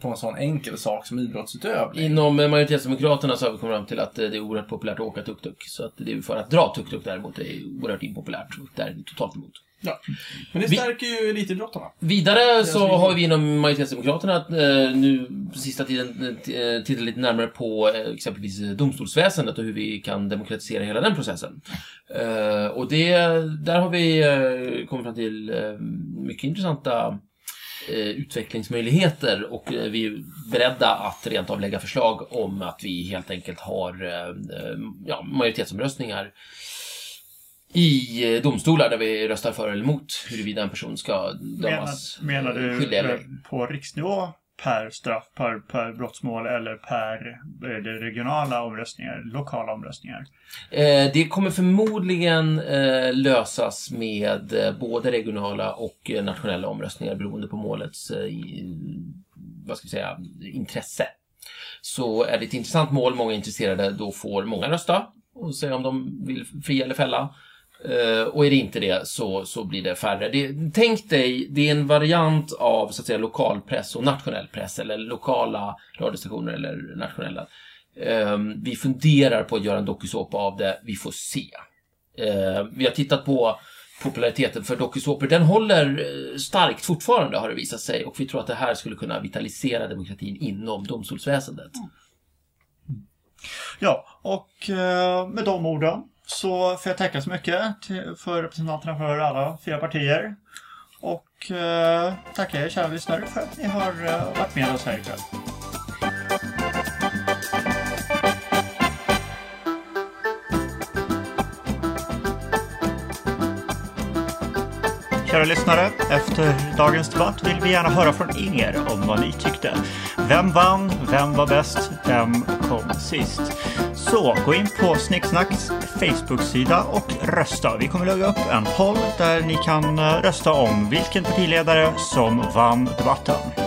på en sån enkel sak som idrottsutövning. Inom eh, majoritetsdemokraterna så har vi kommit fram till att eh, det är oerhört populärt att åka tuk-tuk. Så att det är för att dra tuk-tuk däremot är oerhört impopulärt. Och där är vi totalt emot. Ja. Men det Vi- stärker ju elitidrottarna. Vidare så vi- har vi inom majoritetsdemokraterna att, eh, nu sista tiden eh, eh, tittat lite närmare på eh, exempelvis eh, domstolsväsendet och hur vi kan demokratisera hela den processen. Eh, och det, där har vi eh, kommit fram till eh, mycket intressanta eh, utvecklingsmöjligheter och eh, vi är beredda att rent av lägga förslag om att vi helt enkelt har eh, eh, ja, majoritetsomröstningar i eh, domstolar där vi röstar för eller emot huruvida en person ska dömas menar, menar eh, du skyldig eller eh, på riksnivå per straff, per, per brottsmål eller per eh, regionala omröstningar, lokala omröstningar? Eh, Det kommer förmodligen eh, lösas med eh, både regionala och eh, nationella omröstningar beroende på målets eh, vad ska vi säga, intresse. Så är det ett intressant mål, många är intresserade, då får många rösta och säga om de vill fria eller fälla. Eh, och är det inte det så, så blir det färre. Det, tänk dig, det är en variant av så att säga lokalpress och nationell press eller lokala radiostationer eller nationella. Ehm, vi funderar på att göra en dokusåpa av det, vi får se. Ehm, vi har tittat på populariteten för dokusåpor. Den håller eh, starkt fortfarande har det visat sig och vi tror att det här skulle kunna vitalisera demokratin inom domstolsväsendet. Mm. Ja, och eh, med de orden så får jag tacka så mycket till, för representanterna för alla fyra partier. Och eh, tacka er kära lyssnare för att ni har eh, varit med oss här ikväll. Kära lyssnare, efter dagens debatt vill vi gärna höra från er om vad ni tyckte. Vem vann? Vem var bäst? Vem kom sist? Så gå in på Snicksnacks Facebook-sida och rösta. Vi kommer lägga upp en poll där ni kan eh, rösta om vilken partiledare som vann debatten.